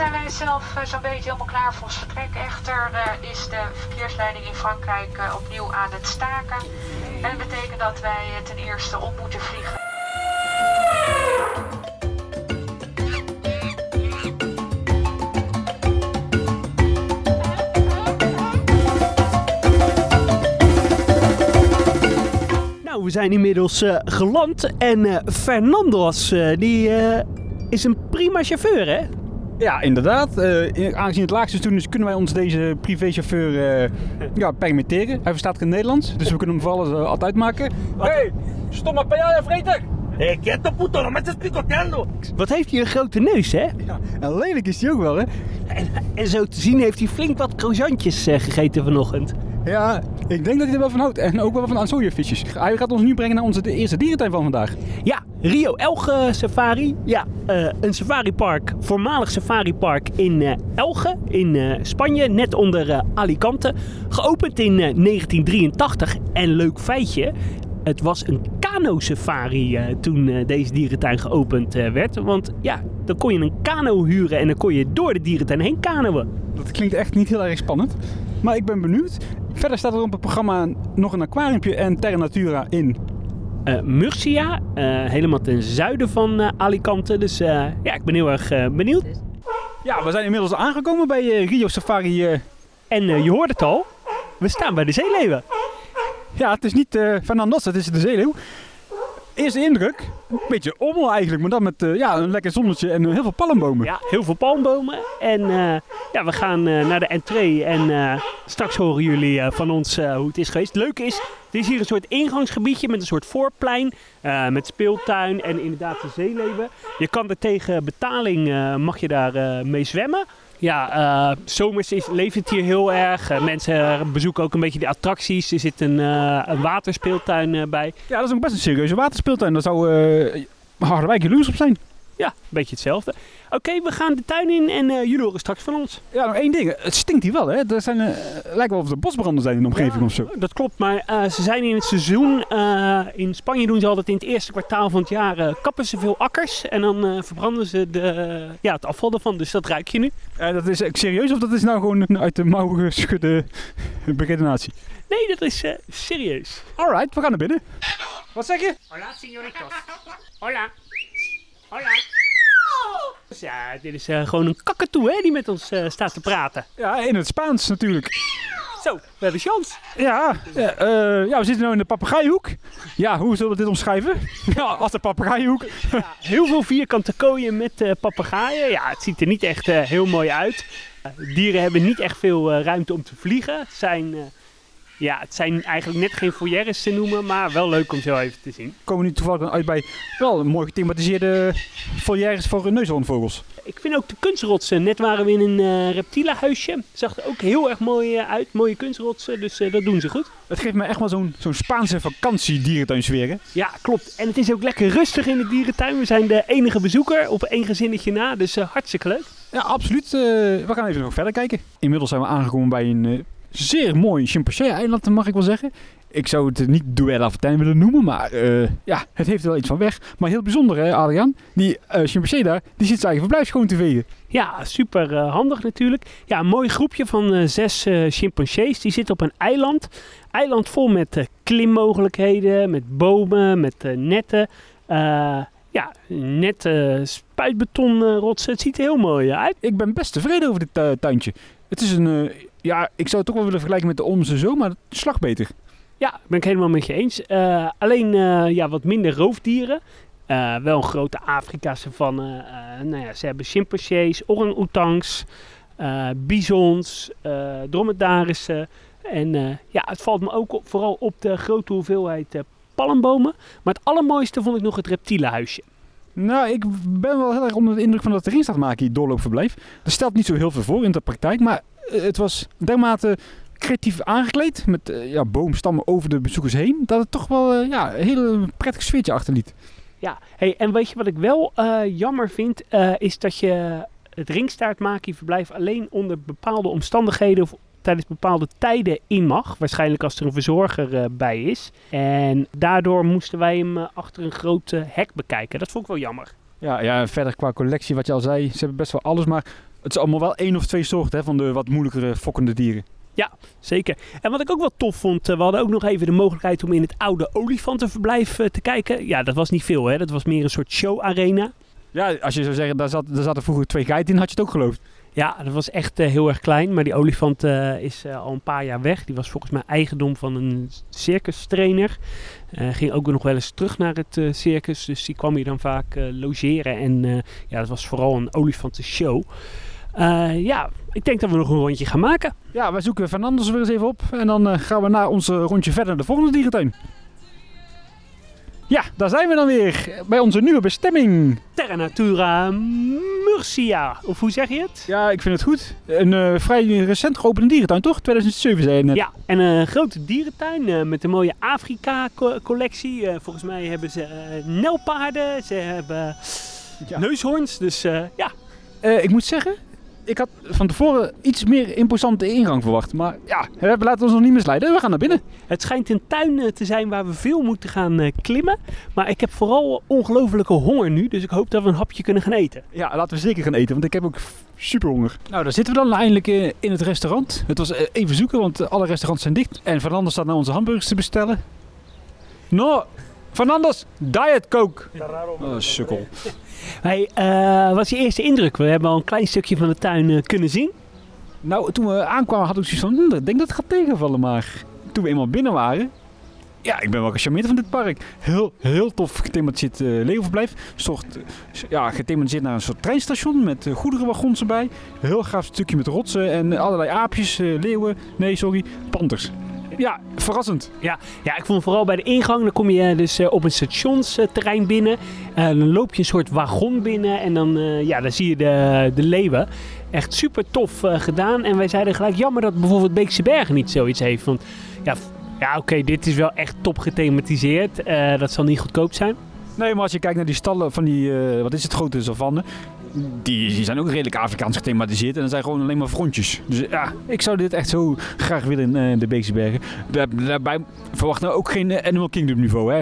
zijn wij zelf eh, zo'n beetje helemaal klaar voor ons vertrek. Echter eh, is de verkeersleiding in Frankrijk eh, opnieuw aan het staken. En dat betekent dat wij ten eerste op moeten vliegen. Nou, we zijn inmiddels geland en eh, Fernandos, die is een prima chauffeur, hè? Ja, inderdaad. Eh, in- aangezien het laagste seizoen is, kunnen wij ons deze privéchauffeur eh ja, permitteren. Hij verstaat geen Nederlands, dus we kunnen hem voor alles eh, altijd maken. Hey, stomme pajaya vreter! Quieto puto, no me estés. Wat heeft hij een grote neus, hè? Ja, en lelijk is hij ook wel, hè? En, en zo te zien heeft hij flink wat croissantjes gegeten vanochtend. Ja, ik denk dat hij er wel van houdt. En ook wel van ansooienvisjes. Hij gaat ons nu brengen naar onze de eerste dierentuin van vandaag. Ja, Rio Elge Safari. Ja, eh, een safaripark, voormalig safaripark in eh, Elge in eh, Spanje, net onder Alicante. Geopend in eh, 1983. En leuk feitje, het was een kano-safari toen deze dierentuin geopend werd. Want ja, dan kon je een kano huren en dan kon je door de dierentuin heen kanoën. Dat klinkt echt niet heel erg spannend. Maar ik ben benieuwd. Verder staat er op het programma nog een aquariumpje en Terra Natura in. Eh, Murcia, eh, helemaal ten zuiden van eh, Alicante. Dus ja, ik ben heel erg benieuwd. Ja, we zijn inmiddels aangekomen bij Rio Safari. En je hoort het al, we staan bij de zeeleeuwen. ja, het is niet Fernandes, het is de zeeleeuw. Eerste indruk, een beetje ommel eigenlijk, maar dan met eh, ja, een lekker zonnetje en eh, heel veel palmbomen. Ja, heel veel palmbomen. En eh, ja, we gaan naar de entree. En straks horen jullie van ons hoe het is geweest. Leuk is, er is hier een soort ingangsgebiedje met een soort voorplein. met speeltuin en inderdaad de zeeleeuwen. Je kan er tegen betaling, mag je daar mee zwemmen. Ja, eh, zomers is, leeft het hier heel erg. Eh, mensen bezoeken ook een beetje de attracties. Er zit een, eh, een waterspeeltuin bij. Ja, dat is ook best een serieuze waterspeeltuin. Daar zou Harderwijk jaloers op zijn. Ja, een beetje hetzelfde. Oké, we gaan de tuin in en eh, jullie horen straks van ons. Ja, nog één ding. Het stinkt hier wel, hè? Er zijn, eh, lijkt wel of er bosbranden zijn in de omgeving Ja, of zo. Dat klopt, maar eh, ze zijn in het seizoen. eh, in Spanje doen ze altijd in het eerste kwartaal van het jaar. eh, kappen ze veel akkers en dan eh, verbranden ze de, ja, het afval ervan. Dus dat ruik je nu. Eh, dat is serieus of dat is nou gewoon een uit de mouw geschudde beredenatie? Nee, dat is eh, serieus. Alright, we gaan naar binnen. Wat zeg je? Hola, señoritos. Hola. Hola. Dus ja, dit is eh, gewoon een kakatoe hè, die met ons eh, staat te praten. Ja, in het Spaans natuurlijk. Zo, we hebben chance. Ja, ja, eh, ja we zitten nu in de papegaaihoek. Ja, hoe zullen we dit omschrijven? Ja, als de papegaaihoek. Heel veel vierkante kooien met papegaaien. Ja, het ziet er niet echt heel mooi uit. Dieren hebben niet echt veel ruimte om te vliegen. Zijn, ja, het zijn eigenlijk net geen foyeres te noemen, maar wel leuk om zo even te zien. Komen nu toevallig dan uit bij wel een mooi gethematiseerde volières voor neushoornvogels. Ik vind ook de kunstrotsen. Net waren we in een eh reptielenhuisje. Zag er ook heel erg mooi eh, uit. Mooie kunstrotsen, dus eh, dat doen ze goed. Het geeft me echt wel zo'n zo'n Spaanse vakantiedierentuinsfeer. hè? Ja, klopt. En het is ook lekker rustig in de dierentuin. We zijn de enige bezoeker op één gezinnetje na, dus hartstikke leuk. Ja, absoluut. We gaan even nog verder kijken. Inmiddels zijn we aangekomen bij een zeer mooi chimpansee-eiland, mag ik wel zeggen. Ik zou het niet Duel Aventin willen noemen, maar eh, ja, het heeft er wel iets van weg. Maar heel bijzonder, hè, Adriaan? Die eh chimpansee daar, die zit zijn eigen verblijf schoon te vegen. Ja, super eh, handig natuurlijk. Ja, een mooi groepje van zes chimpansees. Die zitten op een eiland. Eiland vol met klimmogelijkheden, met bomen, met netten. Ja, net spuitbetonrotsen. het ziet er heel mooi uit. Ik ben best tevreden over dit tuintje. Het is een, ja, ik zou het toch wel willen vergelijken met de Omse zo, maar een slag beter. Ja, ben ik helemaal met je eens. Eh, alleen eh, ja, wat minder roofdieren. Eh, wel een grote Afrika-savanne. Nou ja, ze hebben chimpansees, orang-oetangs, eh, bisons, dromedarissen. En ja, het valt me ook op, vooral op de grote hoeveelheid palmbomen. Maar het allermooiste vond ik nog het reptielenhuisje. Nou, ik ben wel heel erg onder de indruk van dat erin staat maken, hier doorloopverblijf. Er stelt niet zo heel veel voor in de praktijk, maar eh, het was dermate creatief aangekleed met eh, ja, boomstammen over de bezoekers heen, dat het toch wel eh, ja, een heel prettig sfeertje achterliet. Ja, hey, en weet je wat ik wel jammer vind? Is dat je het ringstaartmakieverblijf alleen onder bepaalde omstandigheden of tijdens bepaalde tijden in mag. Waarschijnlijk als er een verzorger eh, bij is. En daardoor moesten wij hem eh, achter een groot hek bekijken. Dat vond ik wel jammer. Ja, ja, verder qua collectie, wat je al zei, ze hebben best wel alles, maar Het is allemaal wel één of twee soorten hè, van de wat moeilijkere fokkende dieren. Zeker. En wat ik ook wel tof vond, eh, we hadden ook nog even de mogelijkheid om in het oude olifantenverblijf te kijken. Ja, dat was niet veel hè, dat was meer een soort show-arena. Ja, als je zou zeggen, daar, zat, daar zaten vroeger twee geiten in, had je het ook geloofd. Ja, dat was echt eh, heel erg klein, maar die olifant eh, is eh, al een paar jaar weg. Die was volgens mij eigendom van een circustrainer. Ging ook nog wel eens terug naar het circus, dus die kwam hier dan vaak logeren. En ja, dat was vooral een olifantenshow. Ja, ik denk dat we nog een rondje gaan maken. Ja, wij zoeken Fernandes weer eens even op. En dan gaan we na ons rondje verder naar de volgende dierentuin. Ja, daar zijn we dan weer. Bij onze nieuwe bestemming. Terra Natura Murcia, of hoe zeg je het? Ja, ik vind het goed. Een eh, vrij recent geopende dierentuin, toch? 2007 zei je net. Ja, en een grote dierentuin eh, met een mooie Afrika-collectie. Eh, volgens mij hebben ze eh nelpaarden, ze hebben Ja. neushoorns. Dus eh, ja, Eh, ik moet zeggen, ik had van tevoren iets meer imposante ingang verwacht. Maar ja, we laten ons nog niet misleiden. We gaan naar binnen. het schijnt een tuin eh, te zijn waar we veel moeten gaan eh, klimmen. Maar ik heb vooral ongelofelijke honger nu, dus ik hoop dat we een hapje kunnen gaan eten. Ja, laten we zeker gaan eten, want ik heb ook super honger. Nou, daar zitten we dan eindelijk eh, in het restaurant. Het was even zoeken, want alle restaurants zijn dicht. En Fernandes staat naar onze hamburgers te bestellen. No, Fernandes, Diet Coke. Oh, sukkel. Hey, eh, wat is je eerste indruk? We hebben al een klein stukje van de tuin eh, kunnen zien. Nou, toen we aankwamen had ik zoiets van, hm, ik denk dat het gaat tegenvallen, maar toen we eenmaal binnen waren... Ja, ik ben wel gecharmeerd van dit park. Heel, heel tof gethematiseerd uh, leeuwenverblijf. Een soort, eh, ja, gethematiseerd naar een soort treinstation met uh, goederenwagons erbij. Heel gaaf stukje met rotsen en allerlei aapjes, eh, leeuwen, nee sorry, panters. Ja, verrassend. Ja, ja, ik vond vooral bij de ingang, dan kom je dus eh, op een stationsterrein binnen. Eh, dan loop je een soort wagon binnen en dan, eh, ja, dan zie je de, de leeuwen. Echt super tof eh, gedaan. En wij zeiden gelijk, jammer dat bijvoorbeeld Beekse Bergen niet zoiets heeft. Want ja, ja oké, dit is wel echt top gethematiseerd. Eh, dat zal niet goedkoop zijn. Nee, maar als je kijkt naar die stallen van die, eh, wat is het, grote savanne. Die, die zijn ook redelijk Afrikaans gethematiseerd. En dat zijn gewoon alleen maar frontjes. Dus ja, ik zou dit echt zo graag willen in eh, de Beekse Bergen. Daar, daarbij verwachten we ook geen eh, Animal Kingdom niveau, hè?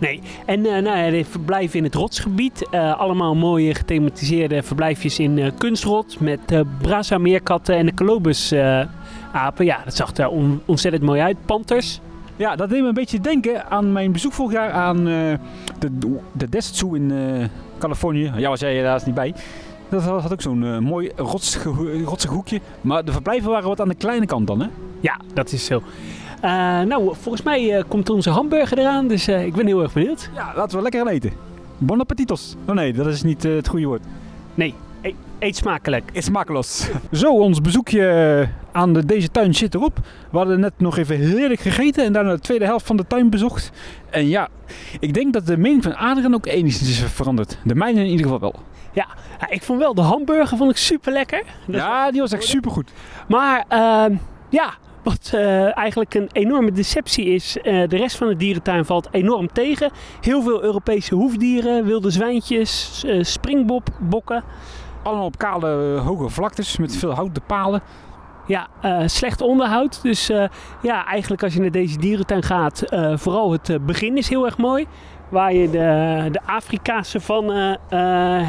Nee, en eh nou ja, de verblijven in het rotsgebied. Eh, allemaal mooie gethematiseerde verblijfjes in eh, kunstrot. Met eh Brasa meerkatten en de Colobus eh, apen. Ja, dat zag er on- ontzettend mooi uit. Panters. Ja, dat deed me een beetje denken aan mijn bezoek vorig jaar aan eh, de, de Desert Zoo in eh, Californië. Ja, was jij helaas niet bij. Dat had ook zo'n eh, mooi rotsig, rotsig hoekje. Maar de verblijven waren wat aan de kleine kant dan, hè? Ja, dat is zo. Eh, nou, volgens mij eh, komt onze hamburger eraan. Dus ik ben heel erg benieuwd. Ja, laten we lekker gaan eten. Bon appetitos. Oh nee, dat is niet het goede woord. Nee, e- eet smakelijk. Is makeloos. Zo, ons bezoekje eh, aan de, deze tuin zit erop. We hadden net nog even heerlijk gegeten en daarna de tweede helft van de tuin bezocht. En ja, ik denk dat de mening van Adriaan ook enigszins is veranderd. De mijne in ieder geval wel. Ja, ik vond wel de hamburger vond ik super lekker. Ja, die was echt supergoed. Maar ehm, ja, wat eh, eigenlijk een enorme deceptie is. eh, de rest van de dierentuin valt enorm tegen. Heel veel Europese hoefdieren, wilde zwijntjes, springbokken. Allemaal op kale, eh, hoge vlaktes met veel houten palen. Ja, eh, slecht onderhoud. Dus eh, ja, eigenlijk als je naar deze dierentuin gaat, eh, vooral het begin is heel erg mooi. Waar je de, de Afrika-savanne eh,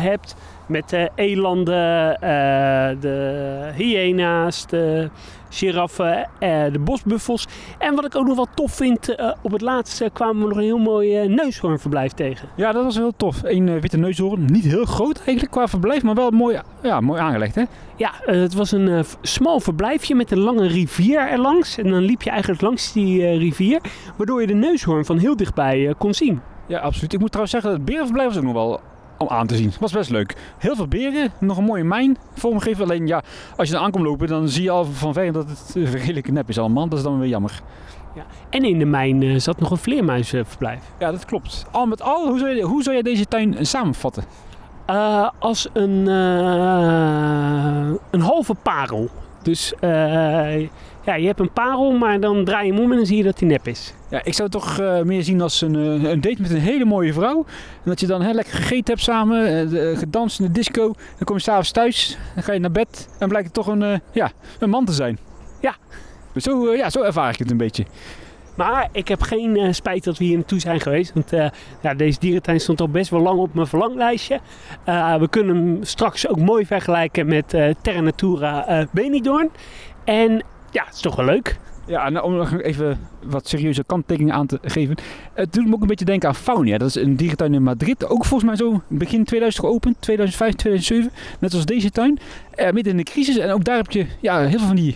hebt. Met de elanden, eh, de hyena's, de giraffen, eh, de bosbuffels. En wat ik ook nog wel tof vind, eh, op het laatste kwamen we nog een heel mooi eh, neushoornverblijf tegen. Ja, dat was heel tof. Een eh, witte neushoorn. Niet heel groot eigenlijk qua verblijf, maar wel mooi, ja, mooi aangelegd, hè? Ja, eh, het was een eh, smal verblijfje met een lange rivier erlangs. En dan liep je eigenlijk langs die eh, rivier, waardoor je de neushoorn van heel dichtbij eh, kon zien. Ja, absoluut. Ik moet trouwens zeggen, het berenverblijf was ook nog wel om aan te zien. Was best leuk. Heel veel beren, nog een mooie mijn vormgegeven. Alleen ja, als je er aankomt lopen, dan zie je al van ver dat het eh, redelijk nep is allemaal. Dat is dan weer jammer. En in de mijn eh, zat nog een vleermuizenverblijf. Ja, dat klopt. Al met al, hoe zou je, hoe zou je deze tuin samenvatten? Eh, als een, een halve parel. Dus eh, ja, je hebt een parel, maar dan draai je hem om en dan zie je dat hij nep is. Ja, ik zou het toch eh, meer zien als een, eh, een date met een hele mooie vrouw. En dat je dan heel lekker gegeten hebt samen, gedanst in de disco. Dan kom je s'avonds thuis, dan ga je naar bed en blijkt het toch een, ja, een man te zijn. Ja. Zo, ja, zo ervaar ik het een beetje. Maar ik heb geen eh, spijt dat we hier naartoe zijn geweest. Want eh, ja, deze dierentuin stond al best wel lang op mijn verlanglijstje. Eh, we kunnen hem straks ook mooi vergelijken met Terra Natura Benidorm. En ja, het is toch wel leuk. Ja, en om nog even wat serieuze kanttekeningen aan te geven. Het doet me ook een beetje denken aan Faunia. Dat is een dierentuin in Madrid. Ook volgens mij zo begin 2000 geopend. 2005, 2007. Net als deze tuin. Midden in de crisis. En ook daar heb je ja, heel veel van die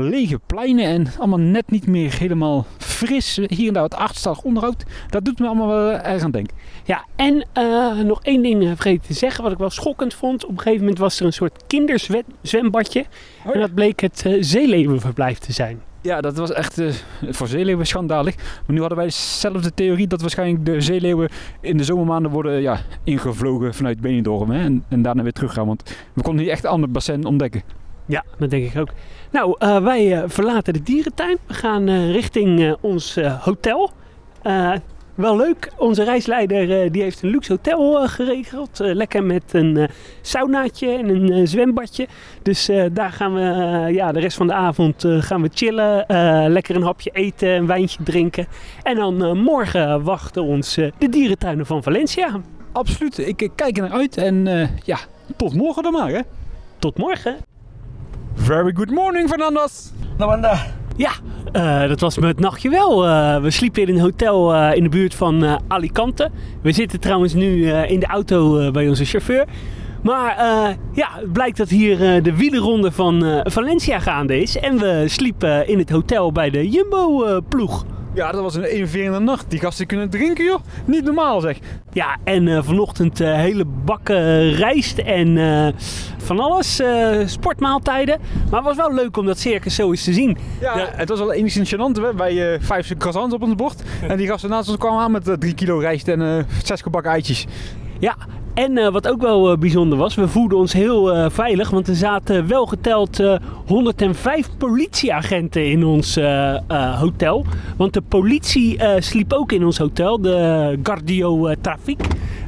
lege pleinen. En allemaal net niet meer helemaal fris. Hier en daar wat achterstallig onderhoud. Dat doet me allemaal wel erg aan denken. Ja, en eh, nog één ding eh, vergeten te zeggen, wat ik wel schokkend vond. Op een gegeven moment was er een soort kinderzwembadje. Oh En dat bleek het eh, zeeleeuwenverblijf te zijn. Ja, dat was echt eh, voor zeeleeuwen schandalig. Maar nu hadden wij dezelfde theorie dat waarschijnlijk de zeeleeuwen in de zomermaanden worden ja, ingevlogen vanuit Benidorm. Hè, en, en daarna weer teruggaan, want we konden hier echt een ander bassin ontdekken. Ja, dat denk ik ook. Nou, eh, wij eh, verlaten de dierentuin. We gaan eh, richting ons hotel. Wel leuk. Onze reisleider die heeft een luxe hotel geregeld. Lekker met een saunaatje en een zwembadje. Dus daar gaan we ja, de rest van de avond gaan we chillen. lekker een hapje eten, een wijntje drinken. En dan morgen wachten ons de dierentuinen van Valencia. Absoluut, ik kijk er naar uit en ja, tot morgen dan maar hè. Tot morgen. Very good morning Fernandes. No banda. Ja, eh, dat was me het nachtje wel. Eh, we sliepen in een hotel eh, in de buurt van eh, Alicante. We zitten trouwens nu eh, in de auto bij onze chauffeur. Maar eh, ja, het blijkt dat hier de wielerronde van eh, Valencia gaande is. En we sliepen in het hotel bij de Jumbo-ploeg. Ja, dat was een enerverende nacht. Die gasten kunnen drinken joh. Niet normaal zeg. ja, en eh, vanochtend eh, hele bakken rijst en eh, van alles. eh, sportmaaltijden. Maar het was wel leuk om dat circus zo eens te zien. Ja, het was wel enigszins gênant. hè. Wij eh vijf croissants op ons bord. En die gasten naast ons kwamen aan met eh, drie kilo rijst en eh, zes gebakken eitjes. Ja, en eh, wat ook wel eh, bijzonder was, we voelden ons heel eh, veilig, want er zaten wel geteld eh, 105 politieagenten in ons hotel. Want de politie sliep ook in ons hotel, de Guardio Trafic,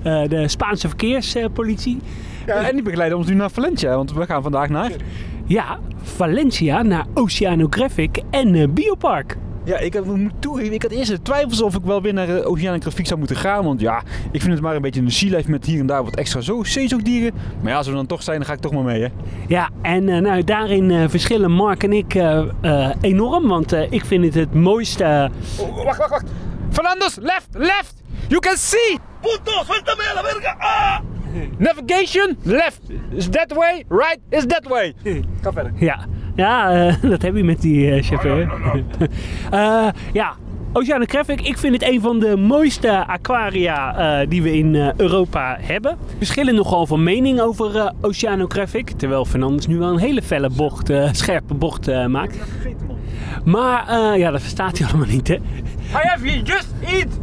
de Spaanse verkeerspolitie. Ja, en die begeleiden ons nu naar Valencia, want we gaan vandaag naar... ja, Valencia naar Oceanographic en Biopark. Ja, ik had, moet toegeven, ik had eerst de twijfels of ik wel weer naar uh, Oceanographiek zou moeten gaan. Want ja, ik vind het maar een beetje een sea life met hier en daar wat extra zo zeezoogdieren. Maar ja, als we dan toch zijn, dan ga ik toch maar mee hè. Ja, en eh, nou, daarin eh, verschillen Mark en ik eh, eh, enorm, want eh, ik vind het het mooiste... Oh, wacht, wacht, wacht. Fernandes, left, left. You can see. Puto, suéltame a la verga. Ah. Navigation, left is that way, right is that way. Ga verder. Ja, ja eh, dat heb je met die eh, chauffeur. Eh, ja, Oceanographic, ik vind het een van de mooiste aquaria eh, die we in eh, Europa hebben. Verschillen nogal van mening over eh, Oceanographic, terwijl Fernandes nu wel een hele felle bocht, eh, scherpe bocht eh, maakt. Maar eh, ja, dat verstaat hij allemaal niet, hè. I have you just eat.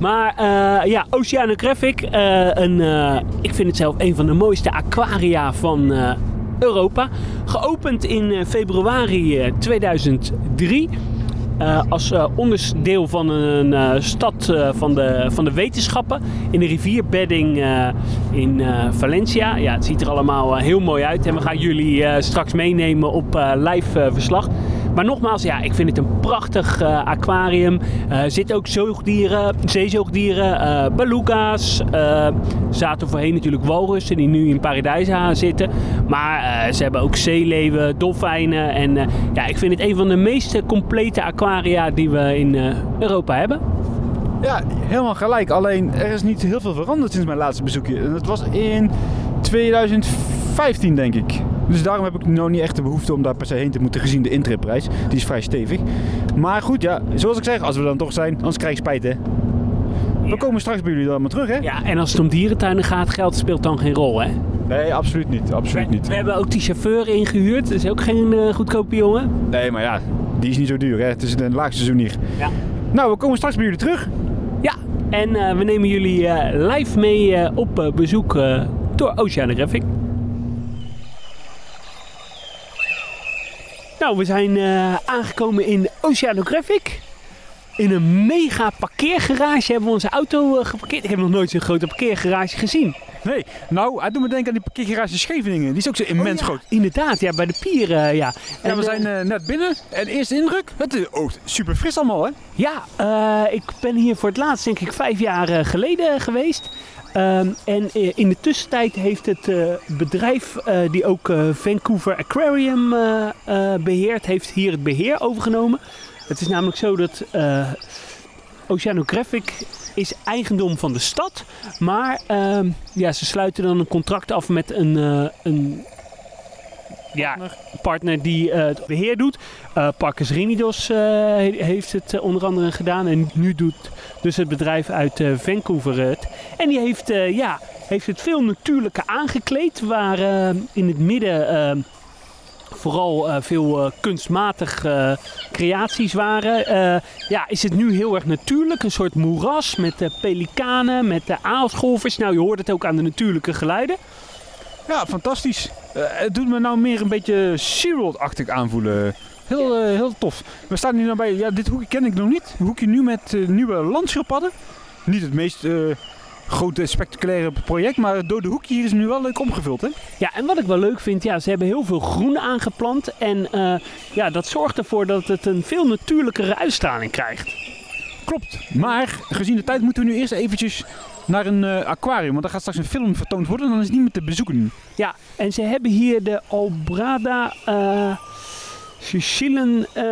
Maar eh, ja, Oceanographic, eh, een, eh, ik vind het zelf een van de mooiste aquaria van eh, Europa. Geopend in eh, februari eh, 2003. eh, als eh, onderdeel van een stad van, de, van de wetenschappen in de rivierbedding in Valencia. Ja, het ziet er allemaal heel mooi uit en we gaan jullie straks meenemen op live verslag. Maar nogmaals, ja, ik vind het een prachtig eh, aquarium. Er zitten ook zoogdieren, zeezoogdieren, eh beluga's. eh, zaten voorheen natuurlijk walrussen die nu in Paradijsa zitten. Maar eh, ze hebben ook zeeleeuwen, dolfijnen. En eh, ja, ik vind het een van de meest complete aquaria die we in eh, Europa hebben. Ja, helemaal gelijk. Alleen er is niet heel veel veranderd sinds mijn laatste bezoekje. Dat was in 2015 denk ik. Dus daarom heb ik nou niet echt de behoefte om daar per se heen te moeten gezien de intripprijs. Die is vrij stevig. Maar goed, ja, zoals ik zeg, als we dan toch zijn, anders krijg je spijt hè. We komen straks bij jullie dan maar terug hè? Ja, en als het om dierentuinen gaat, geld speelt dan geen rol, hè? Nee, absoluut niet. Absoluut niet. We hebben ook die chauffeur ingehuurd. Dat is ook geen eh, goedkope jongen. Nee, maar ja, die is niet zo duur hè. Het is een laagseizoen hier. Ja. Nou, we komen straks bij jullie terug. Ja, en eh, we nemen jullie eh, live mee op bezoek door Oceanographic. Nou, we zijn eh, aangekomen in Oceanographic. In een mega parkeergarage hebben we onze auto eh, geparkeerd. Ik heb nog nooit zo'n grote parkeergarage gezien. Nee, nou, hij doet me denken aan die parkeergarage Scheveningen. Die is ook zo immens Oh ja, groot. Inderdaad, ja, bij de pier, eh, ja. En, we zijn net binnen. En eerste indruk, het is ook super fris allemaal, hè? Ja, ik ben hier voor het laatst denk ik vijf jaar geleden geweest. Ehm, en eh, in de tussentijd heeft het eh, bedrijf eh, die ook Vancouver Aquarium eh, eh, beheert, heeft hier het beheer overgenomen. Het is namelijk zo dat Oceanographic is eigendom van de stad. Maar ehm, ja, ze sluiten dan een contract af met een, eh, een ja, partner die eh, het beheer doet. Eh Parkers Renidos eh, he- heeft het onder andere gedaan. En nu doet dus het bedrijf uit eh, Vancouver het. En die heeft, eh, ja, heeft het veel natuurlijker aangekleed. Waar eh, in het midden eh, vooral eh, veel eh, kunstmatig eh, creaties waren. eh, ja, is het nu heel erg natuurlijk. Een soort moeras met pelikanen, met de aalscholvers. Nou, je hoort het ook aan de natuurlijke geluiden. Ja, fantastisch. Eh, het doet me nou meer een beetje SeaWorld-achtig aanvoelen. Heel, eh, heel tof. We staan hier nou bij, ja, dit hoekje ken ik nog niet. Een hoekje nu met eh, nieuwe landschildpadden. Niet het meest eh, grote spectaculaire project, maar het dode hoekje hier is nu wel leuk omgevuld, hè? Ja, en wat ik wel leuk vind, ja, ze hebben heel veel groen aangeplant. En ja, dat zorgt ervoor dat het een veel natuurlijkere uitstraling krijgt. Klopt. Maar gezien de tijd moeten we nu eerst eventjes naar een eh, aquarium. Want daar gaat straks een film vertoond worden en dan is het niet meer te bezoeken. Ja, en ze hebben hier de Albrada uh, Sicilian eh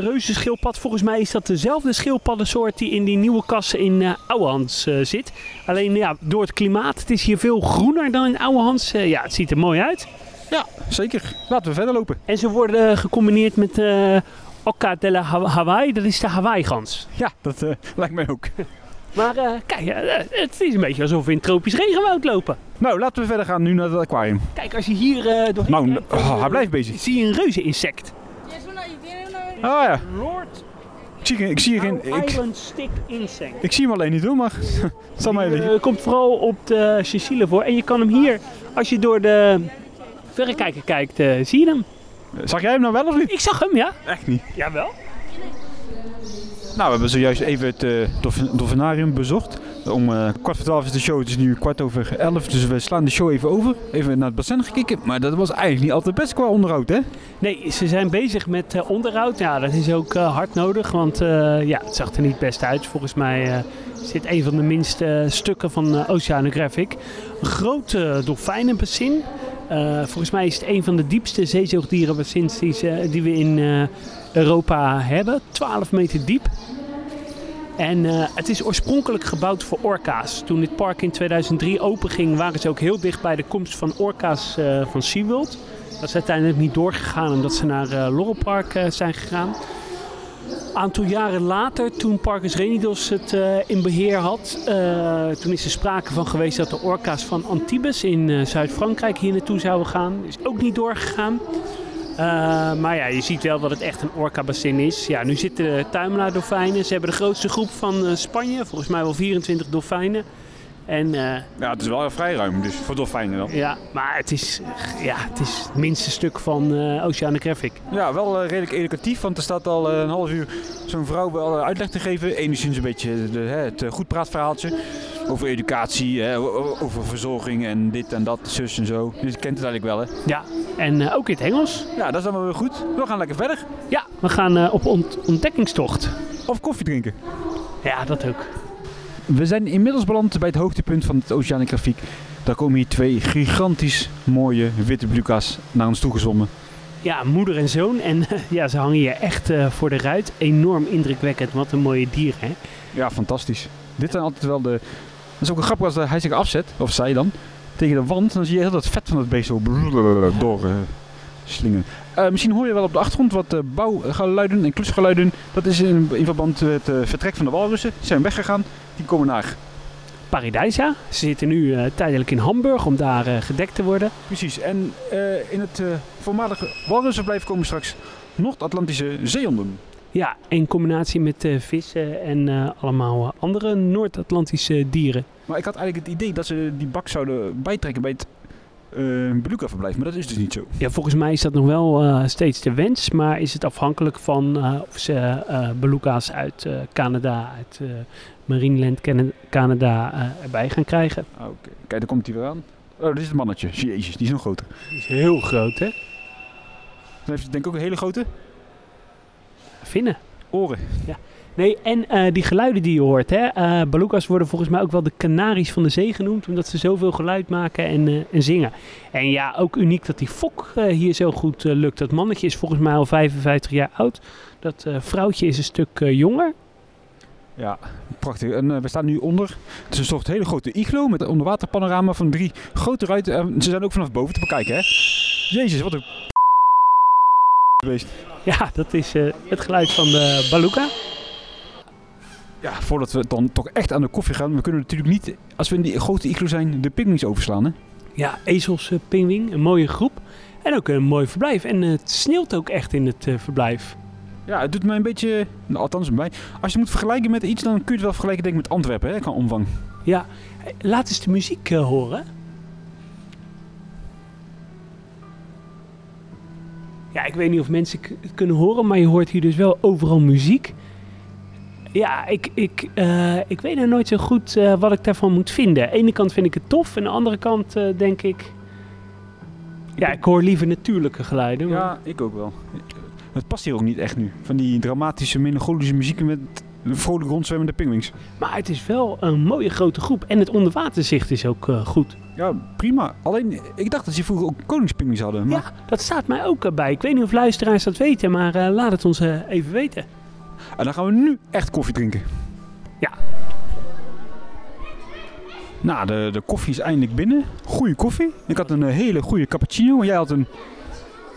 reuzenschildpad. Volgens mij is dat dezelfde schildpaddensoort die in die nieuwe kassen in eh Ouwehans eh, zit. Alleen ja, door het klimaat, het is hier veel groener dan in Ouwehans. Eh, ja, het ziet er mooi uit. Ja, zeker. Laten we verder lopen. En ze worden gecombineerd met eh Oca de la Ha- Hawaii, dat is de Hawaii-gans. Ja, dat lijkt mij ook. Maar eh, kijk, eh, het is een beetje alsof we in tropisch regenwoud lopen. Nou, laten we verder gaan nu naar het aquarium. Kijk, als je hier eh doorheen Nou, kijkt, oh, hij blijft bezig. zie je een reuzeninsect. Ah ja, Lord ik zie, geen- ik zie, hier geen, ik, Island Stick Insect. ik zie hem alleen niet hoor, maar het zal mij Die, liggen. eh, komt vooral op de Sicile voor. En je kan hem hier, als je door de verrekijker kijkt, eh, zie je hem. Zag jij hem nou wel of niet? Ik zag hem, ja. Echt niet. Jawel. Nou, we hebben zojuist even het dolf- dolfinarium bezocht. Om eh, kwart voor twaalf is de show, het is nu kwart over elf, dus we slaan de show even over. Even naar het bassin gekeken, maar dat was eigenlijk niet altijd best qua onderhoud, hè? Nee, ze zijn bezig met eh, onderhoud. Ja, dat is ook hard nodig, want ja, het zag er niet best uit. Volgens mij dit een van de minste stukken van Oceanographic. Een groot dolfijnenbassin. Volgens mij is het een van de diepste zeezoogdierenbassins die, die we in Europa hebben. 12 meter diep. En eh, het is oorspronkelijk gebouwd voor orka's. Toen dit park in 2003 openging, waren ze ook heel dicht bij de komst van orka's eh, van SeaWorld. Dat is uiteindelijk niet doorgegaan omdat ze naar eh Laurel Park zijn gegaan. Een aantal jaren later, toen Parkers Renidos het in beheer had, toen is er sprake van geweest dat de orka's van Antibes in Zuid-Frankrijk hier naartoe zouden gaan. Is ook niet doorgegaan. Eh, maar ja, je ziet wel dat het echt een orca-bassin is. Ja, nu zitten de tuimelaar-dolfijnen. Ze hebben de grootste groep van eh, Spanje, volgens mij wel 24 dolfijnen. En eh, Ja, het is wel vrij ruim, dus voor dolfijnen dan. ja, maar het is, ja, het is het minste stuk van eh Oceanographic. Ja, wel eh, redelijk educatief, want er staat al een half uur zo'n vrouw wel uitleg te geven. Enigszins een beetje de, het goed praatverhaaltje over educatie, hè, over verzorging en dit en dat, zus en zo. Dus je kent het eigenlijk wel, hè? Ja, en ook in het Engels. Ja, dat is wel weer goed. We gaan lekker verder. Ja, we gaan op ont- ontdekkingstocht. Of koffie drinken. Ja, dat ook. We zijn inmiddels beland bij het hoogtepunt van het oceanografiek. Daar komen hier twee gigantisch mooie witte bluka's naar ons toe gezwommen. Ja, moeder en zoon. En ja, ze hangen hier echt eh, voor de ruit. Enorm indrukwekkend. Wat een mooie dieren, hè? Ja, fantastisch. Dit zijn altijd wel de... Dat is ook een grappig als hij zich afzet, of zij dan, tegen de wand. Dan zie je heel dat vet van het beest zo door eh, slingen. Eh, misschien hoor je wel op de achtergrond wat eh, bouwgeluiden en klusgeluiden. Dat is in, in verband met het eh, vertrek van de walrussen. Die zijn weggegaan. Die komen naar. Paradijsa. Ze zitten nu tijdelijk in Hamburg om daar gedekt te worden. Precies. En in het voormalige walrussenblijf komen straks Noord-Atlantische zeehonden. Ja, in combinatie met vissen en allemaal andere Noord-Atlantische dieren. Maar ik had eigenlijk het idee dat ze die bak zouden bijtrekken bij het een beluga-verblijf, maar dat is dus niet zo. Ja, volgens mij is dat nog wel eh, steeds de wens, maar is het afhankelijk van eh, of ze eh beluga's uit eh, Canada, uit eh Marineland Can- Canada eh, erbij gaan krijgen. Ah, Oké, kijk, daar komt hij weer aan. Oh, dit is het mannetje. Jezus, die is nog groter. Dat is heel groot, hè? Dan heeft hij denk ik ook een hele grote Vinnen. oren. Nee, en eh, die geluiden die je hoort, hè? beluga's worden volgens mij ook wel de kanaries van de zee genoemd, omdat ze zoveel geluid maken en, eh, en zingen. En ja, ook uniek dat die fok hier zo goed lukt. Dat mannetje is volgens mij al 55 jaar oud. Dat vrouwtje is een stuk jonger. Ja, prachtig. En we staan nu onder. Het is een soort hele grote iglo met een onderwaterpanorama van drie grote ruiten. En ze zijn ook vanaf boven te bekijken, hè? Jezus, wat een geweest. Ja, dat is het geluid van de beluga. Ja, voordat we dan toch echt aan de koffie gaan. We kunnen natuurlijk niet, als we in die grote iglo zijn, de pingwings overslaan, hè? Ja, ezels eh, pingwing, een mooie groep. En ook een mooi verblijf. En eh, het sneeuwt ook echt in het eh, verblijf. Ja, het doet mij een beetje, nou, althans bij. Als je moet vergelijken met iets, dan kun je het wel vergelijken denk ik met Antwerpen, hè, qua omvang. Ja, laat eens de muziek horen. Ja, ik weet niet of mensen het kunnen horen, maar je hoort hier dus wel overal muziek. Ja, ik, ik, eh, ik weet nou nooit zo goed eh, wat ik daarvan moet vinden. Aan de ene kant vind ik het tof, en aan de andere kant eh, denk ik... Ja, ik hoor liever natuurlijke geluiden. maar- Ja, ik ook wel. Het past hier ook niet echt nu. Van die dramatische, melancholische muziek met vrolijk rondzwemmende pingwings. Maar het is wel een mooie grote groep. En het onderwaterzicht is ook goed. Ja, prima. Alleen, ik dacht dat ze vroeger ook koningspingwings hadden. Maar... Ja, dat staat mij ook bij. Ik weet niet of luisteraars dat weten, maar laat het ons even weten. En dan gaan we nu echt koffie drinken. Ja. Nou, de, de koffie is eindelijk binnen. Goeie koffie. Ik had een eh, hele goede cappuccino. En jij had een,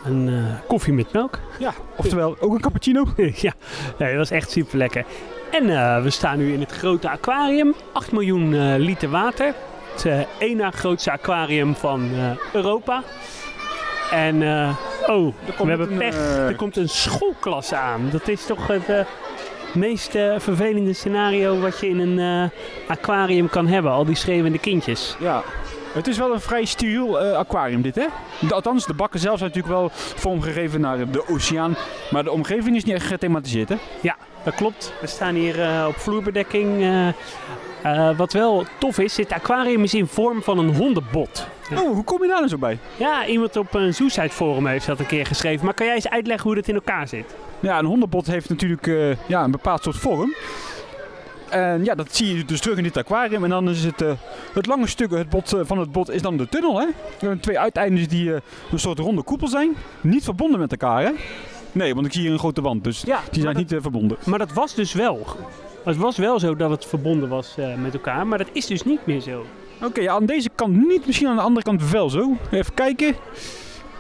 Een eh, koffie met melk. ja, oftewel ook een cappuccino. ja, nee, dat was echt super lekker. En eh, we staan nu in het grote aquarium. 8 miljoen liter water. Het één na grootste aquarium van Europa. En, oh, we hebben een, pech. Er komt een schoolklas aan. Dat is toch het meest eh, vervelende scenario wat je in een eh, aquarium kan hebben. Al die schreeuwende kindjes. Ja. Het is wel een vrij steriel eh, aquarium dit, hè? De- althans, de bakken zelf zijn natuurlijk wel vormgegeven naar de oceaan. Maar de omgeving is niet echt gethematiseerd, hè? Ja, dat klopt. We staan hier op vloerbedekking. wat wel tof is, dit aquarium is in vorm van een hondenbot. Oh, hoe kom je daar nou zo bij? Ja, iemand op een Zoosite forum heeft dat een keer geschreven. Maar kan jij eens uitleggen hoe dat in elkaar zit? Ja, een hondenbot heeft natuurlijk eh, ja, een bepaald soort vorm. En ja, dat zie je dus terug in dit aquarium. En dan is het, eh, het lange stuk het bot, eh, van het bot is dan de tunnel. Hè? Er zijn twee uiteindes die een soort ronde koepel zijn. Niet verbonden met elkaar, hè? Nee, want ik zie hier een grote wand. Dus Ja, die zijn niet verbonden. Maar dat was dus wel. Het was wel zo dat het verbonden was met elkaar, maar dat is dus niet meer zo. Oké, ja, aan deze kant niet. Misschien aan de andere kant wel zo. Even kijken.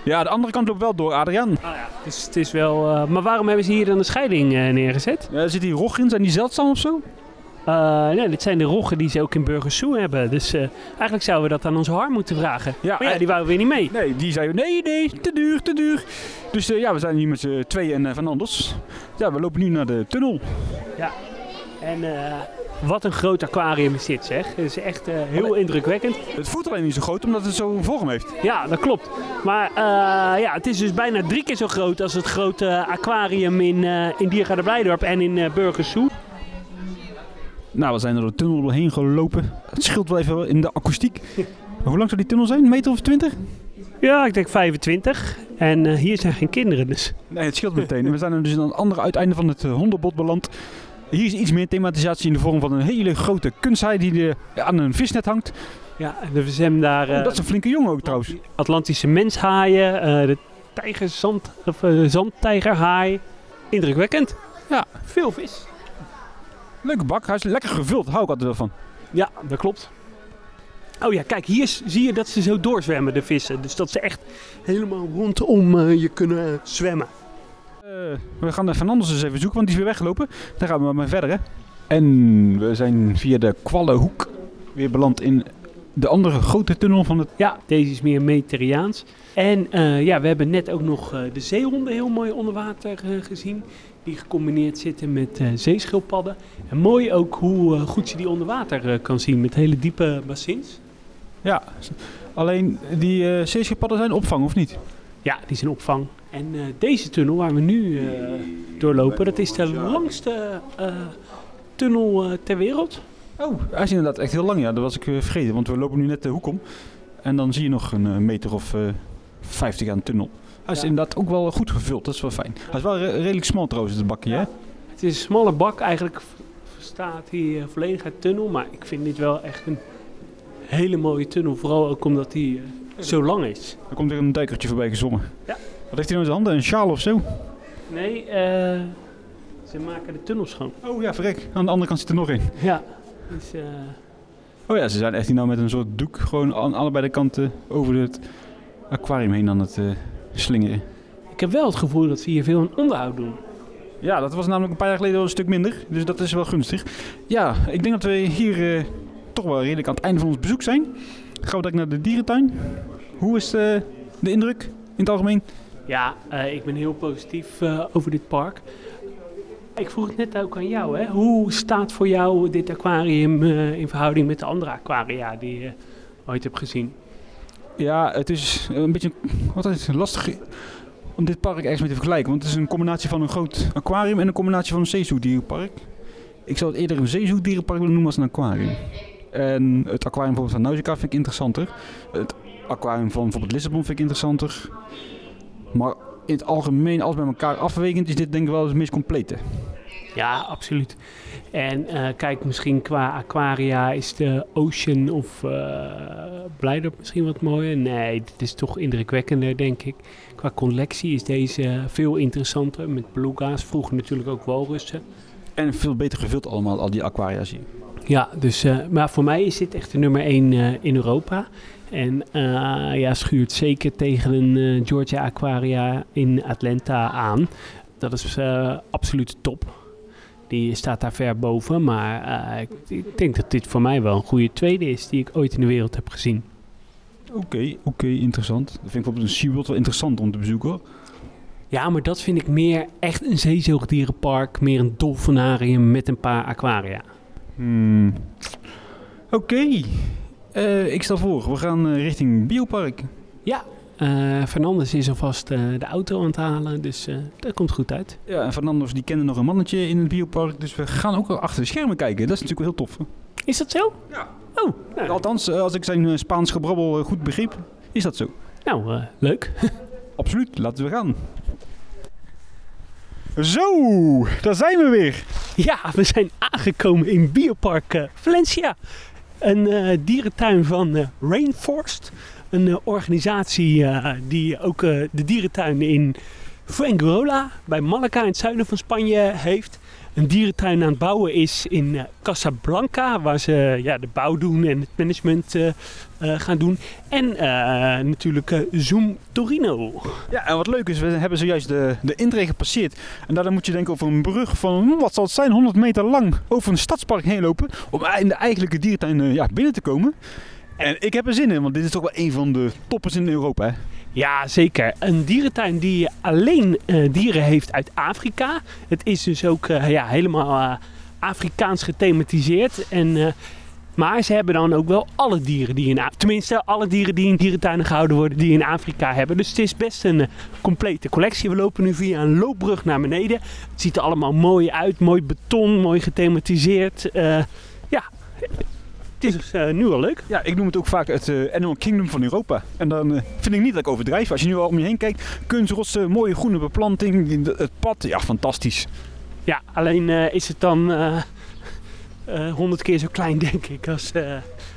Ja, de andere kant loopt wel door, Adriaan. Ah ja. Dus het is wel. eh, maar waarom hebben ze hier dan een scheiding eh, neergezet? Ja, er zitten hier rog in. Zijn die zeldzaam of zo? Eh, nee, dit zijn de roggen die ze ook in Burgersoe hebben. Dus eh, eigenlijk zouden we dat aan onze har moeten vragen. Ja, maar ja, eh, die wouden weer niet mee. Nee, die zei nee, nee, te duur, te duur. Dus eh, ja, we zijn hier met z'n tweeën en eh, Van Anders. Ja, we lopen nu naar de tunnel. En eh, wat een groot aquarium is dit, zeg. Het is echt eh, heel indrukwekkend. Het voelt alleen niet zo groot omdat het zo'n vorm heeft. Ja, dat klopt. Maar eh, ja, het is dus bijna drie keer zo groot als het grote aquarium in, in Diergaarde Blijdorp en in Burgersoe. Nou, we zijn door de tunnel doorheen gelopen. Het scheelt wel even in de akoestiek. Hoe lang zou die tunnel zijn? Een meter of twintig? Ja, ik denk 25. En hier zijn geen kinderen, dus. Nee, het scheelt meteen. En we zijn er dus aan het andere uiteinde van het hondenbot beland. Hier is iets meer thematisatie in de vorm van een hele grote kunsthaai die eh, aan een visnet hangt. Ja, we zijn daar eh, Oh, dat is een flinke jongen ook trouwens. Atlantische menshaaien, eh, de tijgerzand, of, eh, zandtijgerhaai. Indrukwekkend. Ja. Veel vis. Leuke bak, hij is lekker gevuld. Hou ik altijd wel van. Ja, dat klopt. Oh ja, kijk, hier zie je dat ze zo doorzwemmen, de vissen. Dus dat ze echt helemaal rondom eh, je kunnen zwemmen. Eh, we gaan de Fernandes eens even zoeken, want die is weer weggelopen. Daar gaan we maar mee verder, hè. En we zijn via de Kwallenhoek weer beland in de andere grote tunnel van het... Ja, deze is meer mediterraans. En eh, ja, we hebben net ook nog eh, de zeehonden heel mooi onder water gezien. Die gecombineerd zitten met eh, zeeschildpadden. En mooi ook hoe goed je die onder water eh, kan zien met hele diepe bassins. Ja, alleen die eh zeeschildpadden zijn opvang of niet? Ja, die zijn opvang. En eh, deze tunnel waar we nu eh, doorlopen, dat is de langste eh, tunnel ter wereld. Oh, hij is inderdaad echt heel lang. Ja, dat was ik vergeten, want we lopen nu net de hoek om. En dan zie je nog een meter of eh 50 aan de tunnel. Hij is Ja. inderdaad ook wel goed gevuld, dat is wel fijn. Hij is wel re- redelijk smal trouwens, het bakje, hè? Het is een smalle bak, eigenlijk hij eh, volledig uit tunnel. Maar ik vind dit wel echt een hele mooie tunnel. Vooral ook omdat hij zo lang is. Er komt weer een duikertje voorbij gezongen. Ja. Wat heeft hij nou in zijn handen? Een sjaal of zo? Nee, eh, ze maken de tunnel schoon. Oh ja, verrek. Aan de andere kant zit er nog in. Ja, dus, eh, Oh ja, ze zijn echt hier nou met een soort doek gewoon aan allebei de kanten over het aquarium heen aan het eh, slingeren. ik heb wel het gevoel dat ze hier veel aan onderhoud doen. Ja, dat was namelijk een paar jaar geleden wel een stuk minder. Dus dat is wel gunstig. Ja, ik denk dat we hier toch wel redelijk aan het einde van ons bezoek zijn. Gaan we direct naar de dierentuin. Hoe is de indruk in het algemeen? Ja, eh, ik ben heel positief eh, over dit park. Ik vroeg het net ook aan jou, hè? hoe staat voor jou dit aquarium eh, in verhouding met de andere aquaria die je ooit hebt gezien? Ja, het is een beetje wat is het, lastig om dit park ergens mee te vergelijken. Want het is een combinatie van een groot aquarium en een combinatie van een zeezoogdierenpark. Ik zou het eerder een zeezoogdierenpark willen noemen als een aquarium. En het aquarium bijvoorbeeld van Nausicaa vind ik interessanter. Het aquarium van bijvoorbeeld Lissabon vind ik interessanter. Maar in het algemeen, alles bij elkaar afwegend, is dit denk ik wel het meest complete. Ja, absoluut. En eh, kijk, misschien qua aquaria is de Ocean of uh, Blijdorp misschien wat mooier. Nee, dit is toch indrukwekkender, denk ik. Qua collectie is deze veel interessanter. Met beluga's, vroeger natuurlijk ook walrussen. En veel beter gevuld allemaal, al die aquaria's hier. Ja, dus, uh, maar voor mij is dit echt de nummer 1 uh, in Europa. En uh, ja, schuurt zeker tegen een uh, Georgia Aquaria in Atlanta aan. Dat is uh, absoluut top. Die staat daar ver boven. Maar ik, ik, denk dat dit voor mij wel een goede tweede is die ik ooit in de wereld heb gezien. Oké, okay, oké, okay, interessant. Dat vind ik bijvoorbeeld een SeaWorld wel interessant om te bezoeken hoor. Ja, maar dat vind ik meer echt een zeezoogdierenpark. Meer een dolfinarium met een paar aquaria. Hmm. Oké. Okay. Uh, ik stel voor, we gaan uh, richting Biopark. Ja, uh, Fernandes is alvast uh, de auto aan het halen, dus uh, dat komt goed uit. Ja, en Fernandes die kende nog een mannetje in het Biopark, dus we gaan ook achter de schermen kijken. Dat is natuurlijk wel heel tof. Is dat zo? Ja. Oh, nou. Althans, als ik zijn Spaans gebrabbel goed begreep, is dat zo. Nou, leuk. Absoluut, laten we gaan. Zo, daar zijn we weer. Ja, we zijn aangekomen in Biopark uh, Valencia. Een uh, dierentuin van uh, Rainforest. Een organisatie die ook de dierentuin in Fuengirola bij Malaga in het zuiden van Spanje heeft. Een dierentuin aan het bouwen is in Casablanca, waar ze ja, de bouw doen en het management gaan doen. En natuurlijk Zoom Torino. Ja, en wat leuk is, we hebben zojuist de, de intree gepasseerd. En daarna moet je denken over een brug van, wat zal het zijn, 100 meter lang over een stadspark heen lopen. Om in de eigenlijke dierentuin ja, binnen te komen. En ik heb er zin in, want dit is toch wel een van de toppers in Europa. Hè? Ja, zeker. Een dierentuin die alleen uh, dieren heeft uit Afrika. Het is dus ook uh, ja, helemaal uh, Afrikaans gethematiseerd. En, maar ze hebben dan ook wel alle dieren die in Tenminste, alle dieren die in dierentuinen gehouden worden, die in Afrika hebben. Dus het is best een complete collectie. We lopen nu via een loopbrug naar beneden. Het ziet er allemaal mooi uit. Mooi beton, mooi gethematiseerd. ja, het is uh, nu al leuk. Ja, ik noem het ook vaak het uh, Animal Kingdom van Europa. En dan uh, vind ik niet dat ik overdrijf. Als je nu al om je heen kijkt, kunstrotsen, mooie groene beplanting, het pad, ja, fantastisch. Ja, alleen is het dan honderd keer zo klein, denk ik. Als,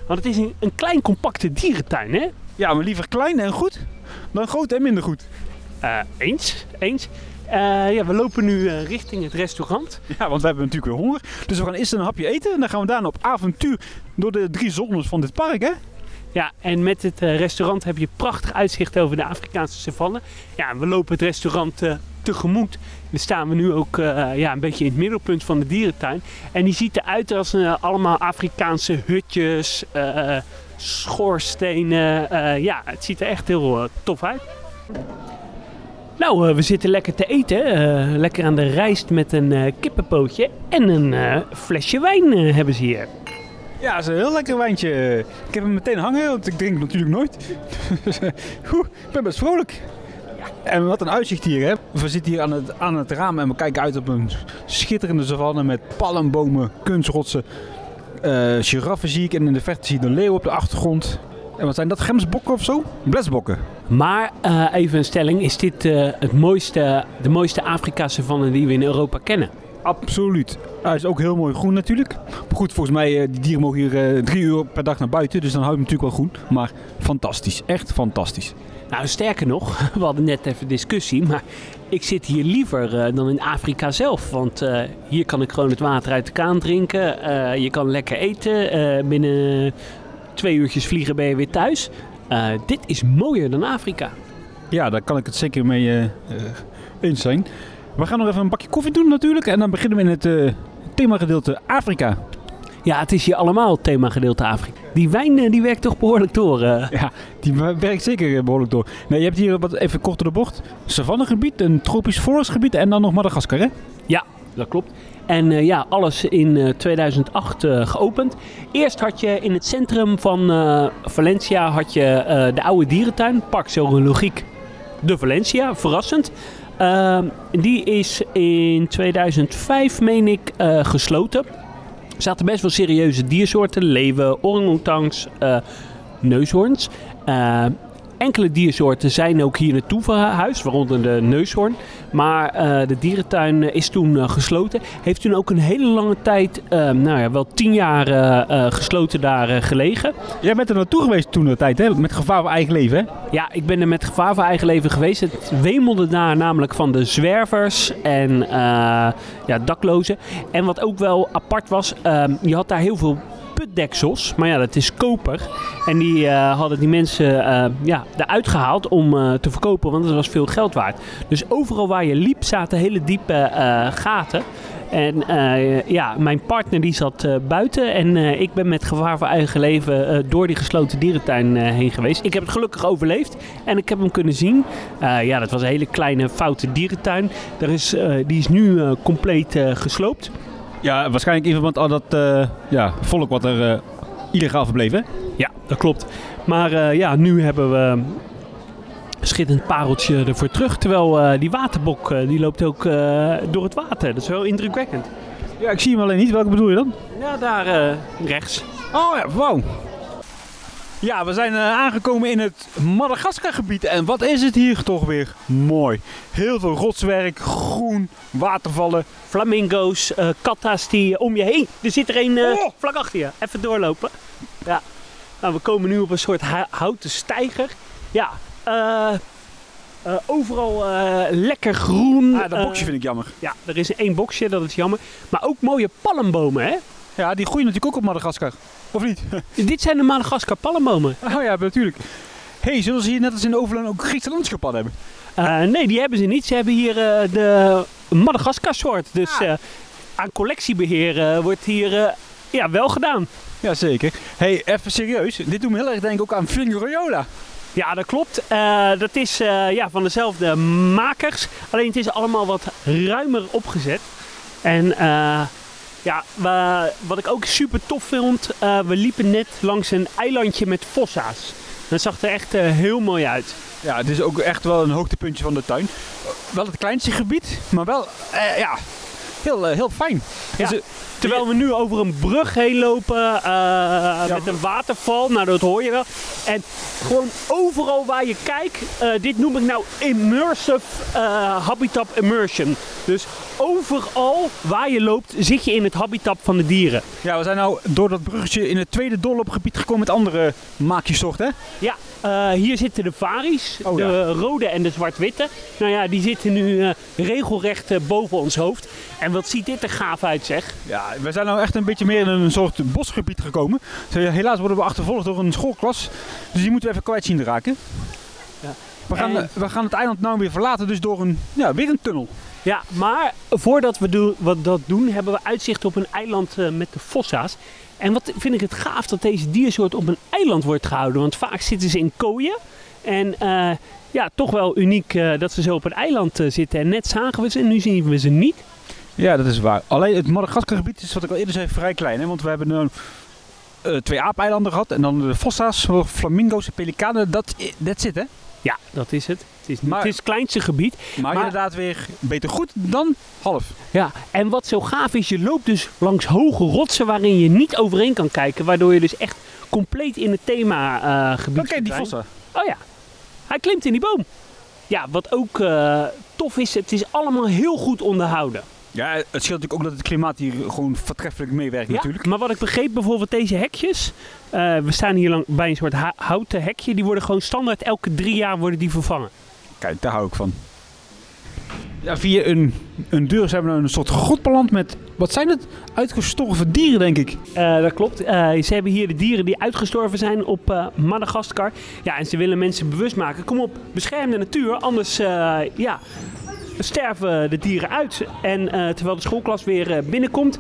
want het is een, een, klein, compacte dierentuin, hè? Ja, maar liever klein en goed dan groot en minder goed. eens, eens. Uh, ja, we lopen nu uh, richting het restaurant. Ja, want we hebben natuurlijk weer honger. Dus we gaan eerst een hapje eten en dan gaan we daarna op avontuur door de drie zones van dit park, hè? Ja, en met het uh, restaurant heb je prachtig uitzicht over de Afrikaanse savanne. Ja, we lopen het restaurant tegemoet. Dan staan we nu ook ja, een beetje in het middelpunt van de dierentuin. En die ziet eruit als allemaal Afrikaanse hutjes, schoorstenen. ja, het ziet er echt heel tof uit. Nou, uh, we zitten lekker te eten. Uh, lekker aan de rijst met een uh, kippenpootje. En een flesje wijn hebben ze hier. Ja, dat is een heel lekker wijntje. Ik heb hem meteen hangen, want ik drink natuurlijk nooit. Eh, Oeh, ik ben best vrolijk. En wat een uitzicht hier, hè. We zitten hier aan het, aan het raam en we kijken uit op een schitterende savanne met palmbomen, kunstrotsen. eh giraffen zie ik en in de verte zie je een leeuw op de achtergrond. En wat zijn dat, gemsbokken of zo? Blesbokken. Maar eh, even een stelling. Is dit eh, het mooiste, de mooiste Afrika-savanne die we in Europa kennen? Absoluut. Hij is ook heel mooi groen natuurlijk. Maar goed, volgens mij, eh, die dieren mogen hier drie uur per dag naar buiten. Dus dan houdt het natuurlijk wel groen. Maar fantastisch. Echt fantastisch. Nou, sterker nog, we hadden net even discussie, maar ik zit hier liever dan in Afrika zelf. Want hier kan ik gewoon het water uit de kraan drinken. Je kan lekker eten. binnen twee uurtjes vliegen ben je weer thuis. Eh, dit is mooier dan Afrika. Ja, daar kan ik het zeker mee eh, eh, eens zijn. We gaan nog even een bakje koffie doen natuurlijk. En dan beginnen we in het themagedeelte Afrika. Ja, het is hier allemaal het themagedeelte Afrika. Die wijn die werkt toch behoorlijk door. Ja, die werkt zeker eh, behoorlijk door. Nee, je hebt hier wat even kort door de bocht. Savannegebied, een tropisch forestgebied en dan nog Madagaskar, hè? Ja, dat klopt. En eh, ja, alles in eh, 2008 eh, geopend. Eerst had je in het centrum van eh, Valencia had je, eh, de oude dierentuin, Park Zoologiek de Valencia, verrassend. Die is in 2005, meen ik, eh, gesloten. Er zaten best wel serieuze diersoorten, leeuwen, orangutangs, eh neushoorns. Enkele diersoorten zijn ook hier naartoe verhuisd, waaronder de neushoorn. Maar eh, de dierentuin eh, is toen eh, gesloten. Heeft toen ook een hele lange tijd, nou ja, wel tien jaar gesloten daar gelegen. Jij bent er naartoe geweest toen de tijd, hè? Met gevaar voor eigen leven, hè? Ja, ik ben er met gevaar voor eigen leven geweest. Het wemelde daar namelijk van de zwervers en ja, daklozen. En wat ook wel apart was, ehm, je had daar heel veel putdeksels. Maar ja, dat is koper. En die eh, hadden die mensen eh, ja, eruit gehaald om eh, te verkopen, want het was veel geld waard. Dus overal waar je liep zaten hele diepe gaten. En ja, mijn partner die zat buiten en ik ben met gevaar voor eigen leven door die gesloten dierentuin heen geweest. Ik heb het gelukkig overleefd en ik heb hem kunnen zien. Ja, dat was een hele kleine foute dierentuin. Daar is, die is nu compleet gesloopt. Ja, waarschijnlijk in verband al dat eh, ja, volk wat er eh, illegaal verbleef, hè? Ja, dat klopt. Maar eh, ja, nu hebben we een schitterend pareltje ervoor terug. Terwijl die waterbok die loopt ook door het water. Dat is wel indrukwekkend. Ja, ik zie hem alleen niet. Welke bedoel je dan? Ja, daar rechts. Oh ja, wauw. Ja, we zijn eh, aangekomen in het Madagascar-gebied. En wat is het hier toch weer mooi. Heel veel rotswerk, groen, watervallen. Flamingo's, eh katta's die om je heen. Er zit er een eh, Oh! vlak achter je. Even doorlopen. Ja. Nou, we komen nu op een soort houten steiger. Ja. eh, eh, overal eh, lekker groen. Ah, dat Eh, boxje vind ik jammer. Ja, er is één boxje, dat is jammer. Maar ook mooie palmbomen, hè? Ja, die groeien natuurlijk ook op Madagaskar. Of niet? Dit zijn de Madagaskar palmbomen. oh ja, natuurlijk. hey, zullen ze hier net als in Overland ook Griekse landschap hebben? Eh, nee, die hebben ze niet. Ze hebben hier eh, de Madagaskar soort. Dus Ah. eh, aan collectiebeheer eh, wordt hier eh, ja, wel gedaan. Jazeker. hey, even serieus. Dit doet me heel erg denken ook aan Fingeroyola. Ja, dat klopt. Eh, dat is eh, ja, van dezelfde makers. Alleen het is allemaal wat ruimer opgezet. En eh, ja, wa- wat ik ook super tof vond, eh, we liepen net langs een eilandje met fossa's. Dat zag er echt eh, heel mooi uit. Ja, het is ook echt wel een hoogtepuntje van de tuin. Wel het kleinste gebied, maar wel, eh, ja, heel, eh, heel fijn. Ja. Dus, eh, Terwijl we nu over een brug heen lopen eh, met een waterval, nou dat hoor je wel. En gewoon overal waar je kijkt, eh, dit noem ik nou immersive eh, habitat immersion. Dus overal waar je loopt zit je in het habitat van de dieren. ja, we zijn nou door dat bruggetje in het tweede doorloopgebied gekomen met andere maakjesoorten. hè? Ja, eh, hier zitten de varies, Oh, de ja. rode en de zwart-witte. Nou ja, die zitten nu eh, regelrecht eh, boven ons hoofd. En wat ziet dit er gaaf uit zeg. Ja, we zijn nou echt een beetje meer in een soort bosgebied gekomen. Dus helaas worden we achtervolgd door een schoolklas. Dus die moeten we even kwijt zien te raken. Ja. We, gaan, En- we gaan het eiland nou weer verlaten, dus door een, ja, weer een tunnel. Ja, maar voordat we wat dat doen, hebben we uitzicht op een eiland met de fossa's. En wat vind ik het gaaf dat deze diersoort op een eiland wordt gehouden. Want vaak zitten ze in kooien. En eh, ja, toch wel uniek eh, dat ze zo op een eiland eh, zitten. En net zagen we ze en nu zien we ze niet. Ja, dat is waar. Alleen het Madagascargebied is, wat ik al eerder zei, vrij klein. Hè? Want we hebben eh, twee aapeilanden gehad. En dan de fossa's, flamingo's en pelikanen. Dat dat zit hè? Ja, dat is het. Het is, Maar- het is het kleinste gebied. Maar, Maar- inderdaad weer beter goed dan half. Ja, en wat zo gaaf is, je loopt dus langs hoge rotsen waarin je niet overheen kan kijken. Waardoor je dus echt compleet in het thema eh gebied kijk die fossa. Oh ja, hij klimt in die boom. Ja, wat ook eh, tof is, het is allemaal heel goed onderhouden. Ja, het scheelt natuurlijk ook dat het klimaat hier gewoon vertreffelijk meewerkt Ja, natuurlijk. maar wat ik begreep, bijvoorbeeld deze hekjes. eh, we staan hier lang bij een soort houten hekje. Die worden gewoon standaard elke drie jaar worden die vervangen. Kijk, daar hou ik van. Ja, via een, een deur zijn we naar een soort grot beland met, wat zijn het? Uitgestorven dieren, denk ik. Eh, dat klopt. Eh, ze hebben hier de dieren die uitgestorven zijn op eh, Madagaskar. Ja, en ze willen mensen bewust maken. Kom op, bescherm de natuur, anders ja, sterven de dieren uit. En terwijl de schoolklas weer binnenkomt.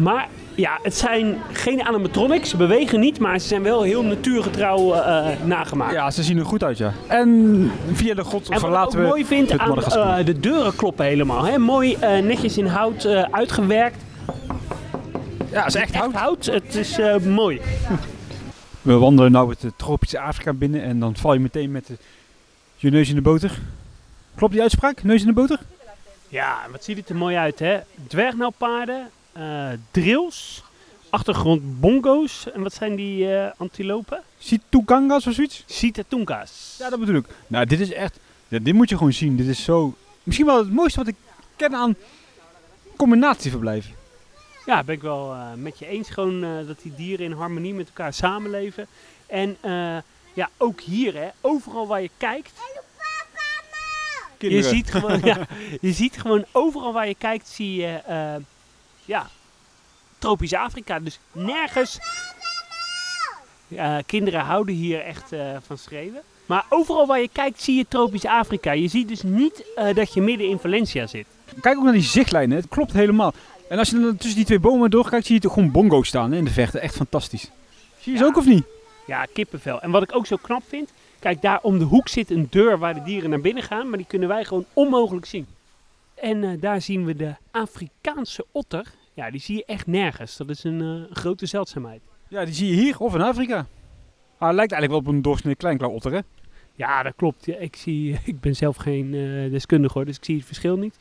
Maar ja, het zijn geen animatronics, ze bewegen niet, maar ze zijn wel heel natuurgetrouw eh, nagemaakt. Ja, ze zien er goed uit, ja. En via de grot En wat ik we mooi vind het aan eh, de deuren kloppen helemaal. Hè? Mooi eh, netjes in hout eh, uitgewerkt. ja, is echt hout. hout. Het is eh, mooi. We wandelen nou het tropische Afrika binnen en dan val je meteen met de, je neus in de boter. Klopt die uitspraak? Neus in de boter? Ja, wat ziet het er mooi uit, hè? Dwergnauwpaarden, eh drills, achtergrond bongo's. En wat zijn die eh, antilopen? Situkangas of zoiets? Citatunca's. Ja, dat bedoel ik. Nou, dit is echt... Ja, dit moet je gewoon zien. Dit is zo... Misschien wel het mooiste wat ik ken aan combinatieverblijven. Ja, ben ik wel eh, met je eens. Gewoon eh, dat die dieren in harmonie met elkaar samenleven. En eh, ja, ook hier, hè, overal waar je kijkt. Je ziet, gewoon, ja, je ziet gewoon overal waar je kijkt, zie je eh, ja, tropisch Afrika. Dus nergens. Kinderen houden hier echt eh, van schreeuwen. Maar overal waar je kijkt, zie je tropisch Afrika. Je ziet dus niet eh, dat je midden in Valencia zit. Kijk ook naar die zichtlijnen. Het klopt helemaal. En als je dan tussen die twee bomen doorkijkt, zie je toch gewoon bongo's staan hè, in de verte. Echt fantastisch. Zie je ze Ja. ook of niet? Ja, kippenvel. En wat ik ook zo knap vind, kijk daar om de hoek zit een deur waar de dieren naar binnen gaan, maar die kunnen wij gewoon onmogelijk zien. En eh, daar zien we de Afrikaanse otter. Ja, die zie je echt nergens. Dat is een eh, grote zeldzaamheid. Ja, die zie je hier of in Afrika. Ah, het lijkt eigenlijk wel op een doorsnee kleinklauwotter, hè? Ja, dat klopt. Ja, ik, zie, ik ben zelf geen eh, deskundige hoor, dus ik zie het verschil niet.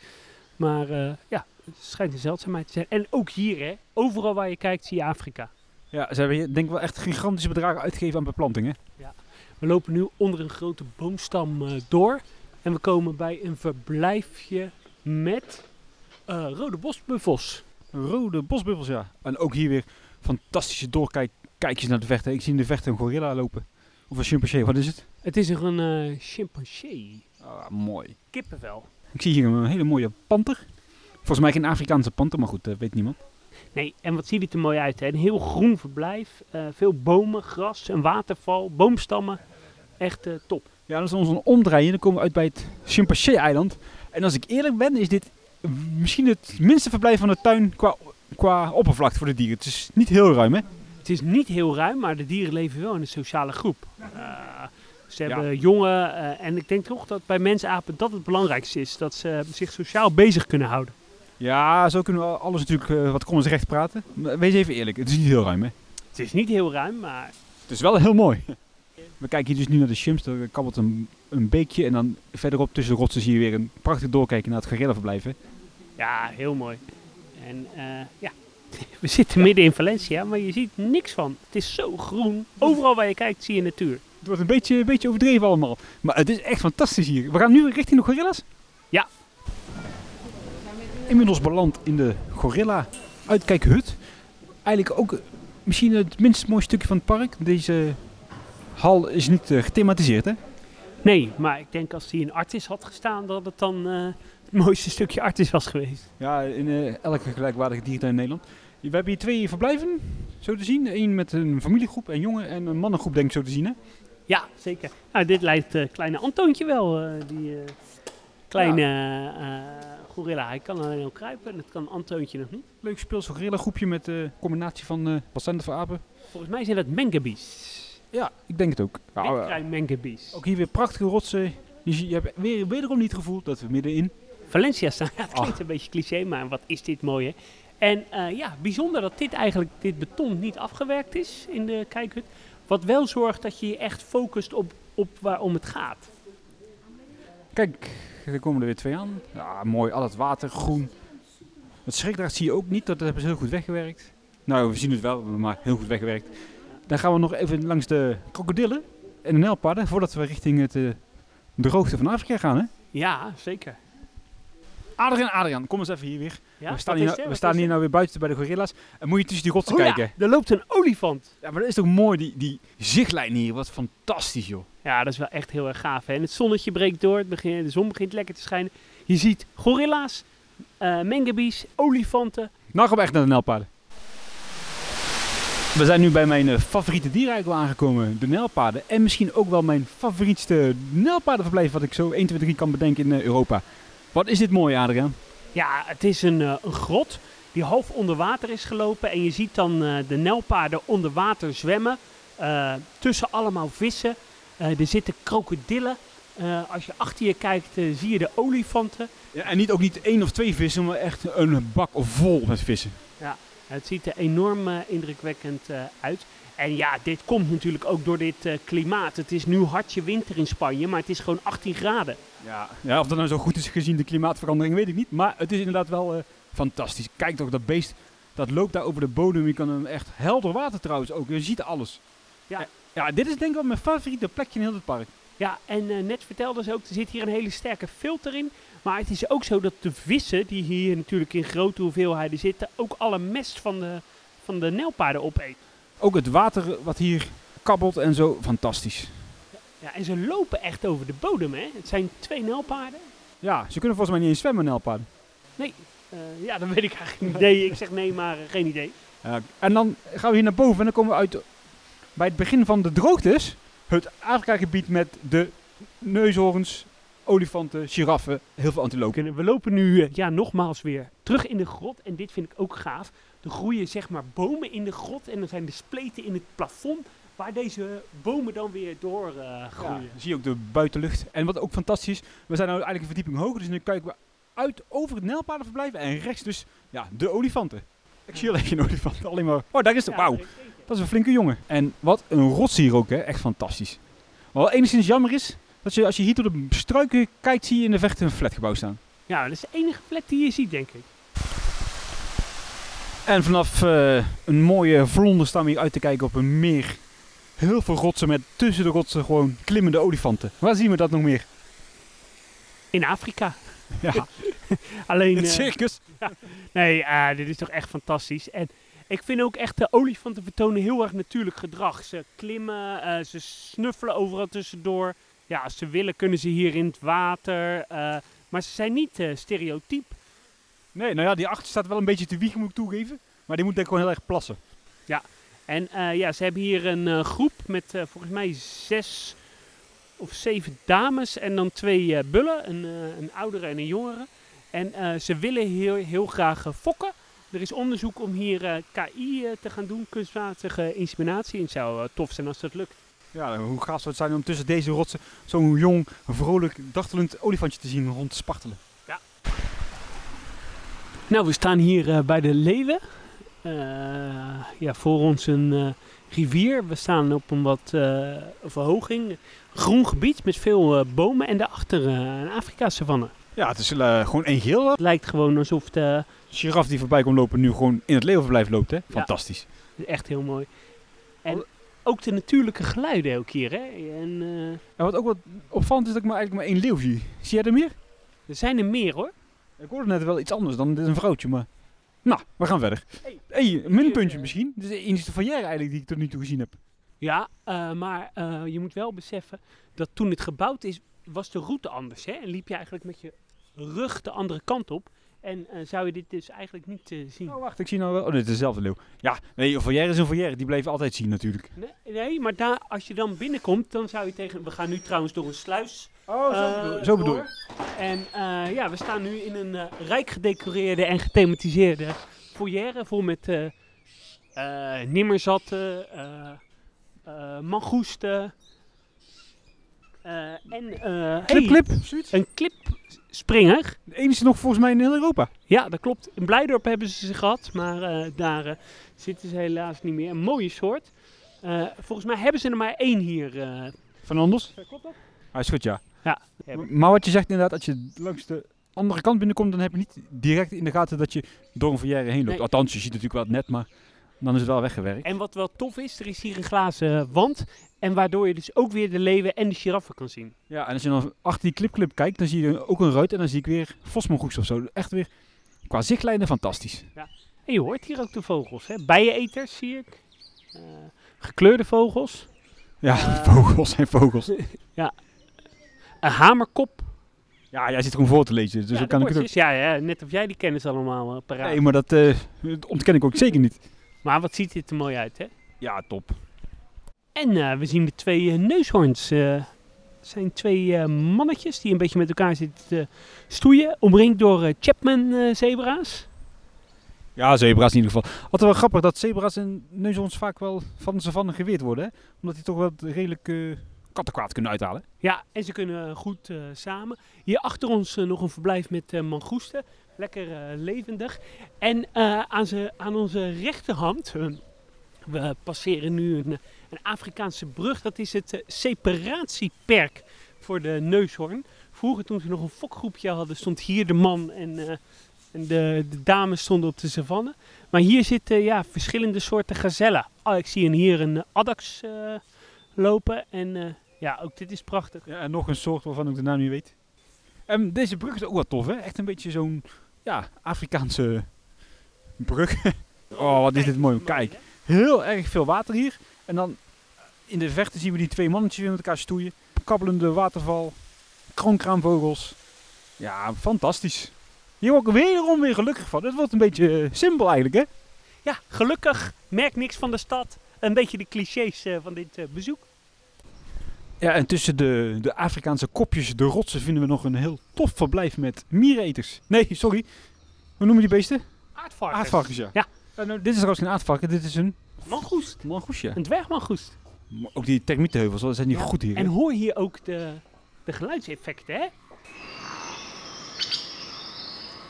Maar eh, ja, het schijnt een zeldzaamheid te zijn. En ook hier, hè, overal waar je kijkt, zie je Afrika. Ja, ze hebben hier denk ik wel echt gigantische bedragen uitgegeven aan beplantingen. We lopen nu onder een grote boomstam door. En we komen bij een verblijfje met rode bosbuffels. Rode bosbuffels, ja. En ook hier weer fantastische doorkijkjes naar de vechten. Ik zie in de vechten een gorilla lopen. Of een chimpansee, wat is het? Het is er een eh chimpansee. Ah, mooi. Kippenvel. Ik zie hier een hele mooie panter. Volgens mij geen Afrikaanse panter, maar goed, dat weet niemand. Nee, en wat ziet het er mooi uit. Hè? Een heel groen verblijf. eh, veel bomen, gras, een waterval, boomstammen. Echt eh, top. Ja, dan is ons een omdraaien. Dan komen we uit bij het Chimpansee-eiland. En als ik eerlijk ben, is dit misschien het minste verblijf van de tuin qua, qua oppervlakte voor de dieren. Het is niet heel ruim, hè? Het is niet heel ruim, maar de dieren leven wel in een sociale groep. Eh, ze Ja. hebben jongen eh, en ik denk toch dat bij mensapen dat het belangrijkste is. Dat ze zich sociaal bezig kunnen houden. Ja, zo kunnen we alles natuurlijk eh, wat kommens recht praten. Maar wees even eerlijk, het is niet heel ruim, hè? Het is niet heel ruim, maar Het is wel heel mooi. We kijken hier dus nu naar de chimps. Er kabbelt een, een beekje. En dan verderop tussen de rotsen zie je weer een prachtig doorkijken naar het gorillaverblijf. hè. ja, heel mooi. En eh, ja, we zitten midden in Valencia, maar je ziet niks van. Het is zo groen. Overal waar je kijkt zie je natuur. Het wordt een beetje, een beetje overdreven allemaal. Maar het is echt fantastisch hier. We gaan nu richting de gorilla's? Ja. Inmiddels beland in de gorilla uitkijkhut. Eigenlijk ook misschien het minst mooie stukje van het park. Deze hal is niet eh, gethematiseerd, hè? Nee, maar ik denk als die in Artis had gestaan, dat het dan eh, het mooiste stukje Artis was geweest. Ja, in eh, elke gelijkwaardige diertuin in Nederland. We hebben hier twee verblijven, zo te zien. Eén met een familiegroep en jongen en een mannengroep, denk ik zo te zien. Hè? Ja, zeker. Nou, dit lijkt eh kleine Antoontje wel, die kleine gorilla. Hij kan alleen al kruipen en dat kan Antoontje nog niet. Leuk speelse gorilla groepje met een combinatie van, eh wat voor apen? Volgens mij zijn dat mangabees. Ja, ik denk het ook. Eh, mangabees. ook hier weer prachtige rotsen. Je, je hebt weer, wederom niet het gevoel dat we middenin... Valencia staan, ja, het Ah. klinkt een beetje cliché, maar wat is dit mooi hè. En eh, ja, bijzonder dat dit eigenlijk, dit beton niet afgewerkt is in de kijkhut. Wat wel zorgt dat je je echt focust op, op waarom het gaat. Kijk, er komen er weer twee aan. Ja, mooi, al het water, groen. Het schrikdraad zie je ook niet, dat hebben ze heel goed weggewerkt. Nou, we zien het wel, maar heel goed weggewerkt. Dan gaan we nog even langs de krokodillen en de nijlpaarden, voordat we richting het eh, droogte van Afrika gaan. Hè? Ja, zeker. Adriaan, Adriaan, kom eens even hier weer. Ja, we staan, hier, nou- we staan hier er? nou weer buiten bij de gorilla's. En moet je tussen die rotsen Oh ja, kijken. er loopt een olifant. Ja, maar dat is toch mooi, die, die zichtlijn hier. Wat fantastisch, joh. Ja, dat is wel echt heel erg gaaf. Hè? En het zonnetje breekt door, het begin, de zon begint lekker te schijnen. Je ziet gorilla's, mengabies, olifanten. Nou gaan we echt naar de nijlpaarden. We zijn nu bij mijn eh, favoriete dier eigenlijk wel aangekomen. De nijlpaarden. En misschien ook wel mijn favorietste nijlpaardenverblijf wat ik zo 1, 2, 3 kan bedenken in eh, Europa. Wat is dit mooi, Adriaan? Ja, het is een, eh, een grot die half onder water is gelopen. En je ziet dan de nelpaarden onder water zwemmen. tussen allemaal vissen. Er zitten krokodillen. Als je achter je kijkt, zie je de olifanten. Ja, en niet ook niet één of twee vissen, maar echt een bak vol met vissen. Het ziet er enorm eh, indrukwekkend eh, uit. En ja, dit komt natuurlijk ook door dit eh, klimaat. Het is nu hartje winter in Spanje, maar het is gewoon 18 graden. Ja. ja, of dat nou zo goed is gezien de klimaatverandering, weet ik niet. Maar het is inderdaad wel eh, fantastisch. Kijk toch, dat beest, dat loopt daar over de bodem. Je kan hem echt helder water trouwens ook. Je ziet alles. Ja. Ja, dit is denk ik wel mijn favoriete plekje in heel het park. Ja, en net vertelden ze ook, er zit hier een hele sterke filter in. Maar het is ook zo dat de vissen, die hier natuurlijk in grote hoeveelheden zitten, ook alle mest van de, van de nelpaarden opeten. Ook het water wat hier kabbelt en zo, fantastisch. Ja, en ze lopen echt over de bodem, hè. Het zijn twee nelpaarden. Ja, ze kunnen volgens mij niet eens zwemmen, nijlpaarden. Nee, eh, ja, dan weet ik eigenlijk niet. Nee, ik zeg nee, maar eh, geen idee. Ja, en dan gaan we hier naar boven en dan komen we uit bij het begin van de droogtes. Het Afrika-gebied met de neushoorns, olifanten, giraffen, heel veel antilopen. En we lopen nu, eh, ja, nogmaals weer terug in de grot. En dit vind ik ook gaaf. Er groeien zeg maar bomen in de grot. En dan zijn de spleten in het plafond waar deze bomen dan weer door eh, groeien. Ja, zie je ook de buitenlucht. En wat ook fantastisch is, we zijn nou eigenlijk een verdieping hoger, dus nu kijken we uit over het nijlpaardenverblijf en rechts dus ja, de olifanten. Ik zie alleen geen olifant, alleen maar... Oh, daar is de... Ja, Wauw, dat is een flinke jongen. En wat een rots hier ook, hè. Echt fantastisch. Wat wel enigszins jammer is, dat je als je hier door de struiken kijkt, zie je in de verte een flatgebouw staan. Ja, dat is de enige plek die je ziet, denk ik. En vanaf eh, een mooie vlonder staan we hier uit te kijken op een meer. Heel veel rotsen met tussen de rotsen gewoon klimmende olifanten. Waar zien we dat nog meer? In Afrika. Ja, Alleen, het eh, circus. nee, ah, dit is toch echt fantastisch. En ik vind ook echt de olifanten vertonen heel erg natuurlijk gedrag. Ze klimmen, eh, ze snuffelen overal tussendoor. Ja, als ze willen kunnen ze hier in het water. eh, maar ze zijn niet eh, stereotyp. Nee, nou ja, die achter staat wel een beetje te wiegen, moet ik toegeven. Maar die moet denk ik gewoon heel erg plassen. En eh, ja, ze hebben hier een groep met volgens mij zes of zeven dames en dan twee bullen, een, een oudere en een jongere. En ze willen heel, heel graag fokken. Er is onderzoek om hier KI te gaan doen, kunstmatige inseminatie. En het zou tof zijn als dat lukt. Ja, hoe gaaf zou het zijn om tussen deze rotsen zo'n jong, vrolijk, dartelend olifantje te zien rond te spartelen. Nou, we staan hier eh, bij de Leeuwen. Eh, ja, voor ons een eh, rivier. We staan op een wat eh, verhoging. Groen gebied met veel eh, bomen en daarachter eh, een Afrika-savanne. Ja, het is eh, gewoon één geel. Het lijkt gewoon alsof de Giraf die voorbij komt lopen nu gewoon in het leeuwenverblijf loopt, hè? Fantastisch. echt heel mooi. En ook de natuurlijke geluiden elke keer, hè? En eh, En wat ook wat opvallend is dat ik maar eigenlijk maar één leeuw zie. Zie jij er meer? er zijn er meer, hoor. Ik hoorde net wel iets anders dan dit is een vrouwtje, maar... Nou, we gaan verder. Hey. hey, een minpuntje eh, misschien. Dit is de enige van jij eigenlijk die ik tot nu toe gezien heb. Ja, eh, maar je moet wel beseffen dat toen het gebouwd is, was de route anders, hè? En liep je eigenlijk met je rug de andere kant op. En eh, zou je dit dus eigenlijk niet eh, zien. Oh, wacht, ik zie nou wel... Oh, dit is dezelfde leeuw. Ja, nee, een foyer is een foyer. Die blijven altijd zien natuurlijk. Nee, nee, maar daar, als je dan binnenkomt, dan zou je tegen... We gaan nu trouwens door een sluis. Oh, eh, zo bedoel door. ik. En eh, ja, we staan nu in een eh, rijk gedecoreerde en gethematiseerde foyer vol met eh eh, nimmerzatten, eh eh mangoesten eh, en eh, Clip, hey, clip. een clip springer. De enige nog volgens mij in heel Europa. Ja, dat klopt. In Blijdorp hebben ze ze gehad, maar eh, daar eh, zitten ze helaas niet meer. Een mooie soort. Eh, volgens mij hebben ze er maar één hier. Van Anders? klopt dat? Hij is goed, ja. Ja. Maar wat je zegt inderdaad, als je langs de andere kant binnenkomt, dan heb je niet direct in de gaten dat je door een verjaren heen loopt. Nee. Althans, je ziet natuurlijk wel het net, maar dan is het wel weggewerkt. En wat wel tof is, er is hier een glazen wand. En waardoor je dus ook weer de leeuwen en de giraffen kan zien. Ja, en als je dan achter die clipclip kijkt, dan zie je ook een ruit en dan zie ik weer Vosmongoes of zo. Echt weer, qua zichtlijnen, fantastisch. En je hoort hier ook de vogels. Hè? Bijeneters zie ik. Eh, gekleurde vogels. Ja, vogels zijn vogels. Een hamerkop. Ja, jij zit gewoon voor te lezen, dus ja, kan ik het ook. kortjes. ja, ja, net of jij die kennis allemaal paraat. Nee, maar dat eh, dat ontken ik ook zeker niet. Maar wat ziet dit er mooi uit, hè? Ja, top. En eh, we zien de twee eh, neushoorns. eh, Het zijn twee eh, mannetjes die een beetje met elkaar zitten te stoeien. Omringd door eh, Chapman-zebra's. Ja, zebra's in ieder geval. Wat wel grappig dat zebra's en neushoorns vaak wel van de savanne geweerd worden. Hè? Omdat die toch wel redelijk eh kattenkwaad kunnen uithalen. ja, en ze kunnen goed eh, samen. Hier achter ons eh, nog een verblijf met eh mangoesten. Lekker levendig. En aan, ze, aan onze rechterhand, we passeren nu een, een Afrikaanse brug. Dat is het separatieperk voor de neushoorn. Vroeger toen ze nog een fokgroepje hadden, stond hier de man en, en de, de dames stonden op de savanne. Maar hier zitten ja, verschillende soorten gazellen. Oh, ik zie hier een eh, addax lopen. En eh, ja, ook dit is prachtig. Ja, en nog een soort waarvan ik de naam niet weet. En deze brug is ook wel tof, hè? Echt een beetje zo'n ja, Afrikaanse brug. oh, wat is dit mooi. Kijk, heel erg veel water hier. En dan in de verte zien we die twee mannetjes weer met elkaar stoeien. Kabbelende waterval, kroonkraanvogels. Ja, fantastisch. Hier word ik wederom weer gelukkig van. Het wordt een beetje eh, simpel eigenlijk, hè? Ja, gelukkig. Merk niks van de stad. Een beetje de clichés eh, van dit eh, bezoek. Ja, en tussen de, de Afrikaanse kopjes, de rotsen, vinden we nog een heel tof verblijf met miereneters. Nee, sorry. Hoe noemen die beesten? Aardvarkens. Aardvarkens, ja. Ja. Eh, nou, dit is trouwens geen aardvarken, dit is een Mangoest. mangoesje. Een dwergmangoest. Maar Ook die termietenheuvels, dat zijn niet Ja. goed hier. En hoor hier ook de, de geluidseffecten, hè?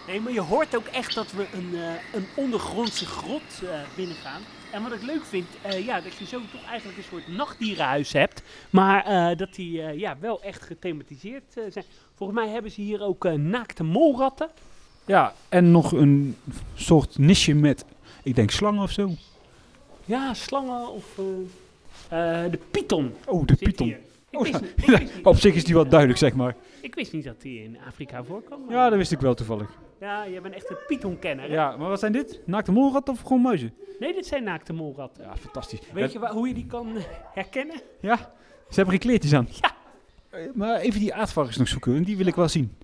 Nee, maar je hoort ook echt dat we een, een ondergrondse grot binnengaan. En wat ik leuk vind, eh, ja, dat je zo toch eigenlijk een soort nachtdierenhuis hebt. Maar eh, dat die eh, ja, wel echt gethematiseerd zijn. Volgens mij hebben ze hier ook naakte molratten. Ja, en nog een soort nisje met, ik denk slangen of zo. Ja, slangen of de python. Oh, de python. Oh, ja. Op zich is die wel duidelijk, zeg maar. ik wist niet dat die in Afrika voorkwam. Ja, dat wist ik wel toevallig. Ja, je bent echt een pythonkenner. Ja, maar wat zijn dit? Naakte molrat of gewoon muizen? Nee, dit zijn naakte molratten. Ja, fantastisch. Weet je waar, hoe je die kan eh, herkennen? Ja, ze hebben geen kleertjes aan. Ja. Eh, Maar even die aardvarkens nog zoeken, die wil ik wel zien.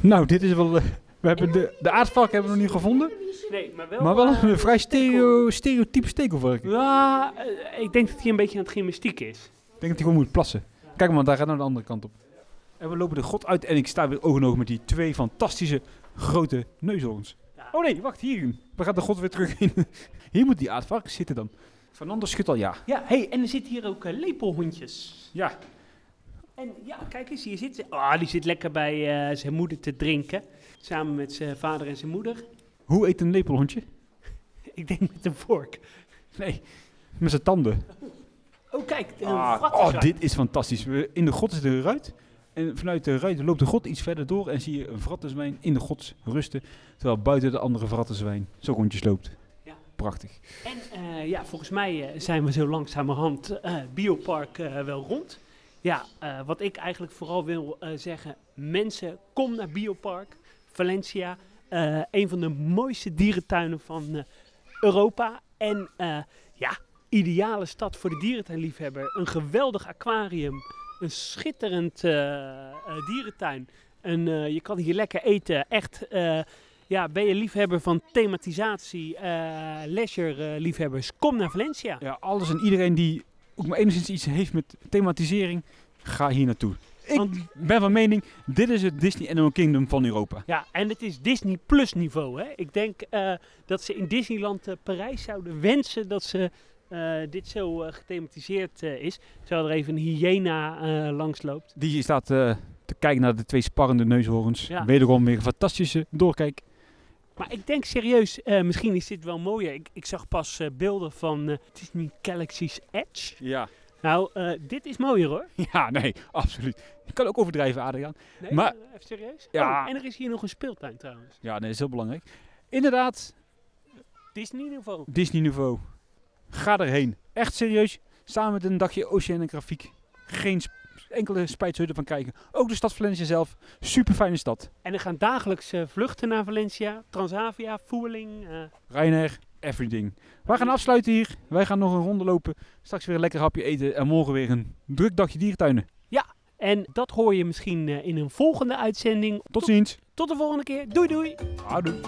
Nou, dit is wel... eh, we hebben de, de aardvark hebben we nog niet gevonden. Nee, maar wel... Maar wel een vrij stereo, stereotype stekelvarken. Ja, ik denk dat hij een beetje aan het gymnastiek is. Ik denk dat hij gewoon moet plassen. Kijk maar, daar gaat nou de andere kant op. En we lopen de grot uit en ik sta weer oog in oog met die twee fantastische grote neushoorns. Ja. Oh nee, wacht, hierin. We gaan de grot weer terug in. Hier moet die aardvarkens zitten dan. Fernando schudt al ja. Ja, hey, en er zitten hier ook eh, lepelhondjes. Ja, En ja, kijk eens, hier zit ze. Ah, die zit lekker bij eh, zijn moeder te drinken. Samen met zijn vader en zijn moeder. hoe eet een lepelhondje? Ik denk met een vork. Nee, met zijn tanden. Oh, kijk, een Ah, oh, dit is fantastisch. We- In de grot is er een ruit. En vanuit de ruit loopt de grot iets verder door en zie je een vrattenzwijn in de grot rusten. Terwijl buiten de andere vrattenzwijn zo rondjes loopt. Ja. Prachtig. En eh, ja, volgens mij eh, zijn we zo langzamerhand eh Biopark wel rond. Ja, wat ik eigenlijk vooral wil zeggen, mensen, kom naar Biopark Valencia. een van de mooiste dierentuinen van Europa. En ja, ideale stad voor de dierentuinliefhebber. Een geweldig aquarium, een schitterend eh, eh, dierentuin. En eh, je kan hier lekker eten, echt... ja, ben je liefhebber van thematisatie, leisure liefhebbers, kom naar Valencia. Ja, alles en iedereen die ook maar enigszins iets heeft met thematisering, ga hier naartoe. Ik Want- ben van mening, dit is het Disney Animal Kingdom van Europa. Ja, en het is Disney Plus niveau. Hè? Ik denk dat ze in Disneyland Parijs zouden wensen dat ze eh, dit zo eh, gethematiseerd eh, is. Terwijl er even een hyena eh, langsloopt. Die staat te kijken naar de twee sparrende neushoorns. Ja. Wederom weer een fantastische doorkijk. Maar ik denk serieus, misschien is dit wel mooier. Ik, ik zag pas beelden van, het is niet Galaxy's Edge. Ja. Nou, dit is mooier hoor. Ja, nee, absoluut. Ik kan ook overdrijven, Adriaan. Nee, Maar- even serieus? Ja. Oh, en er is hier nog een speeltuin trouwens. Ja, nee, dat is heel belangrijk. Inderdaad, Disney niveau. Disney niveau. Ga erheen. Echt serieus. Samen met een dagje oceanografiek. Geen sp- enkele spijt zul je ervan krijgen. Ook de stad Valencia zelf. Super fijne stad. En er gaan dagelijks eh, vluchten naar Valencia, Transavia, Voerling. eh, Ryanair, everything. Wij gaan afsluiten hier. Wij gaan nog een ronde lopen. Straks weer een lekker hapje eten. En morgen weer een druk dagje dierentuinen. en dat hoor je misschien eh, in een volgende uitzending. Tot ziens. Tot de volgende keer. Doei doei. Houdoe.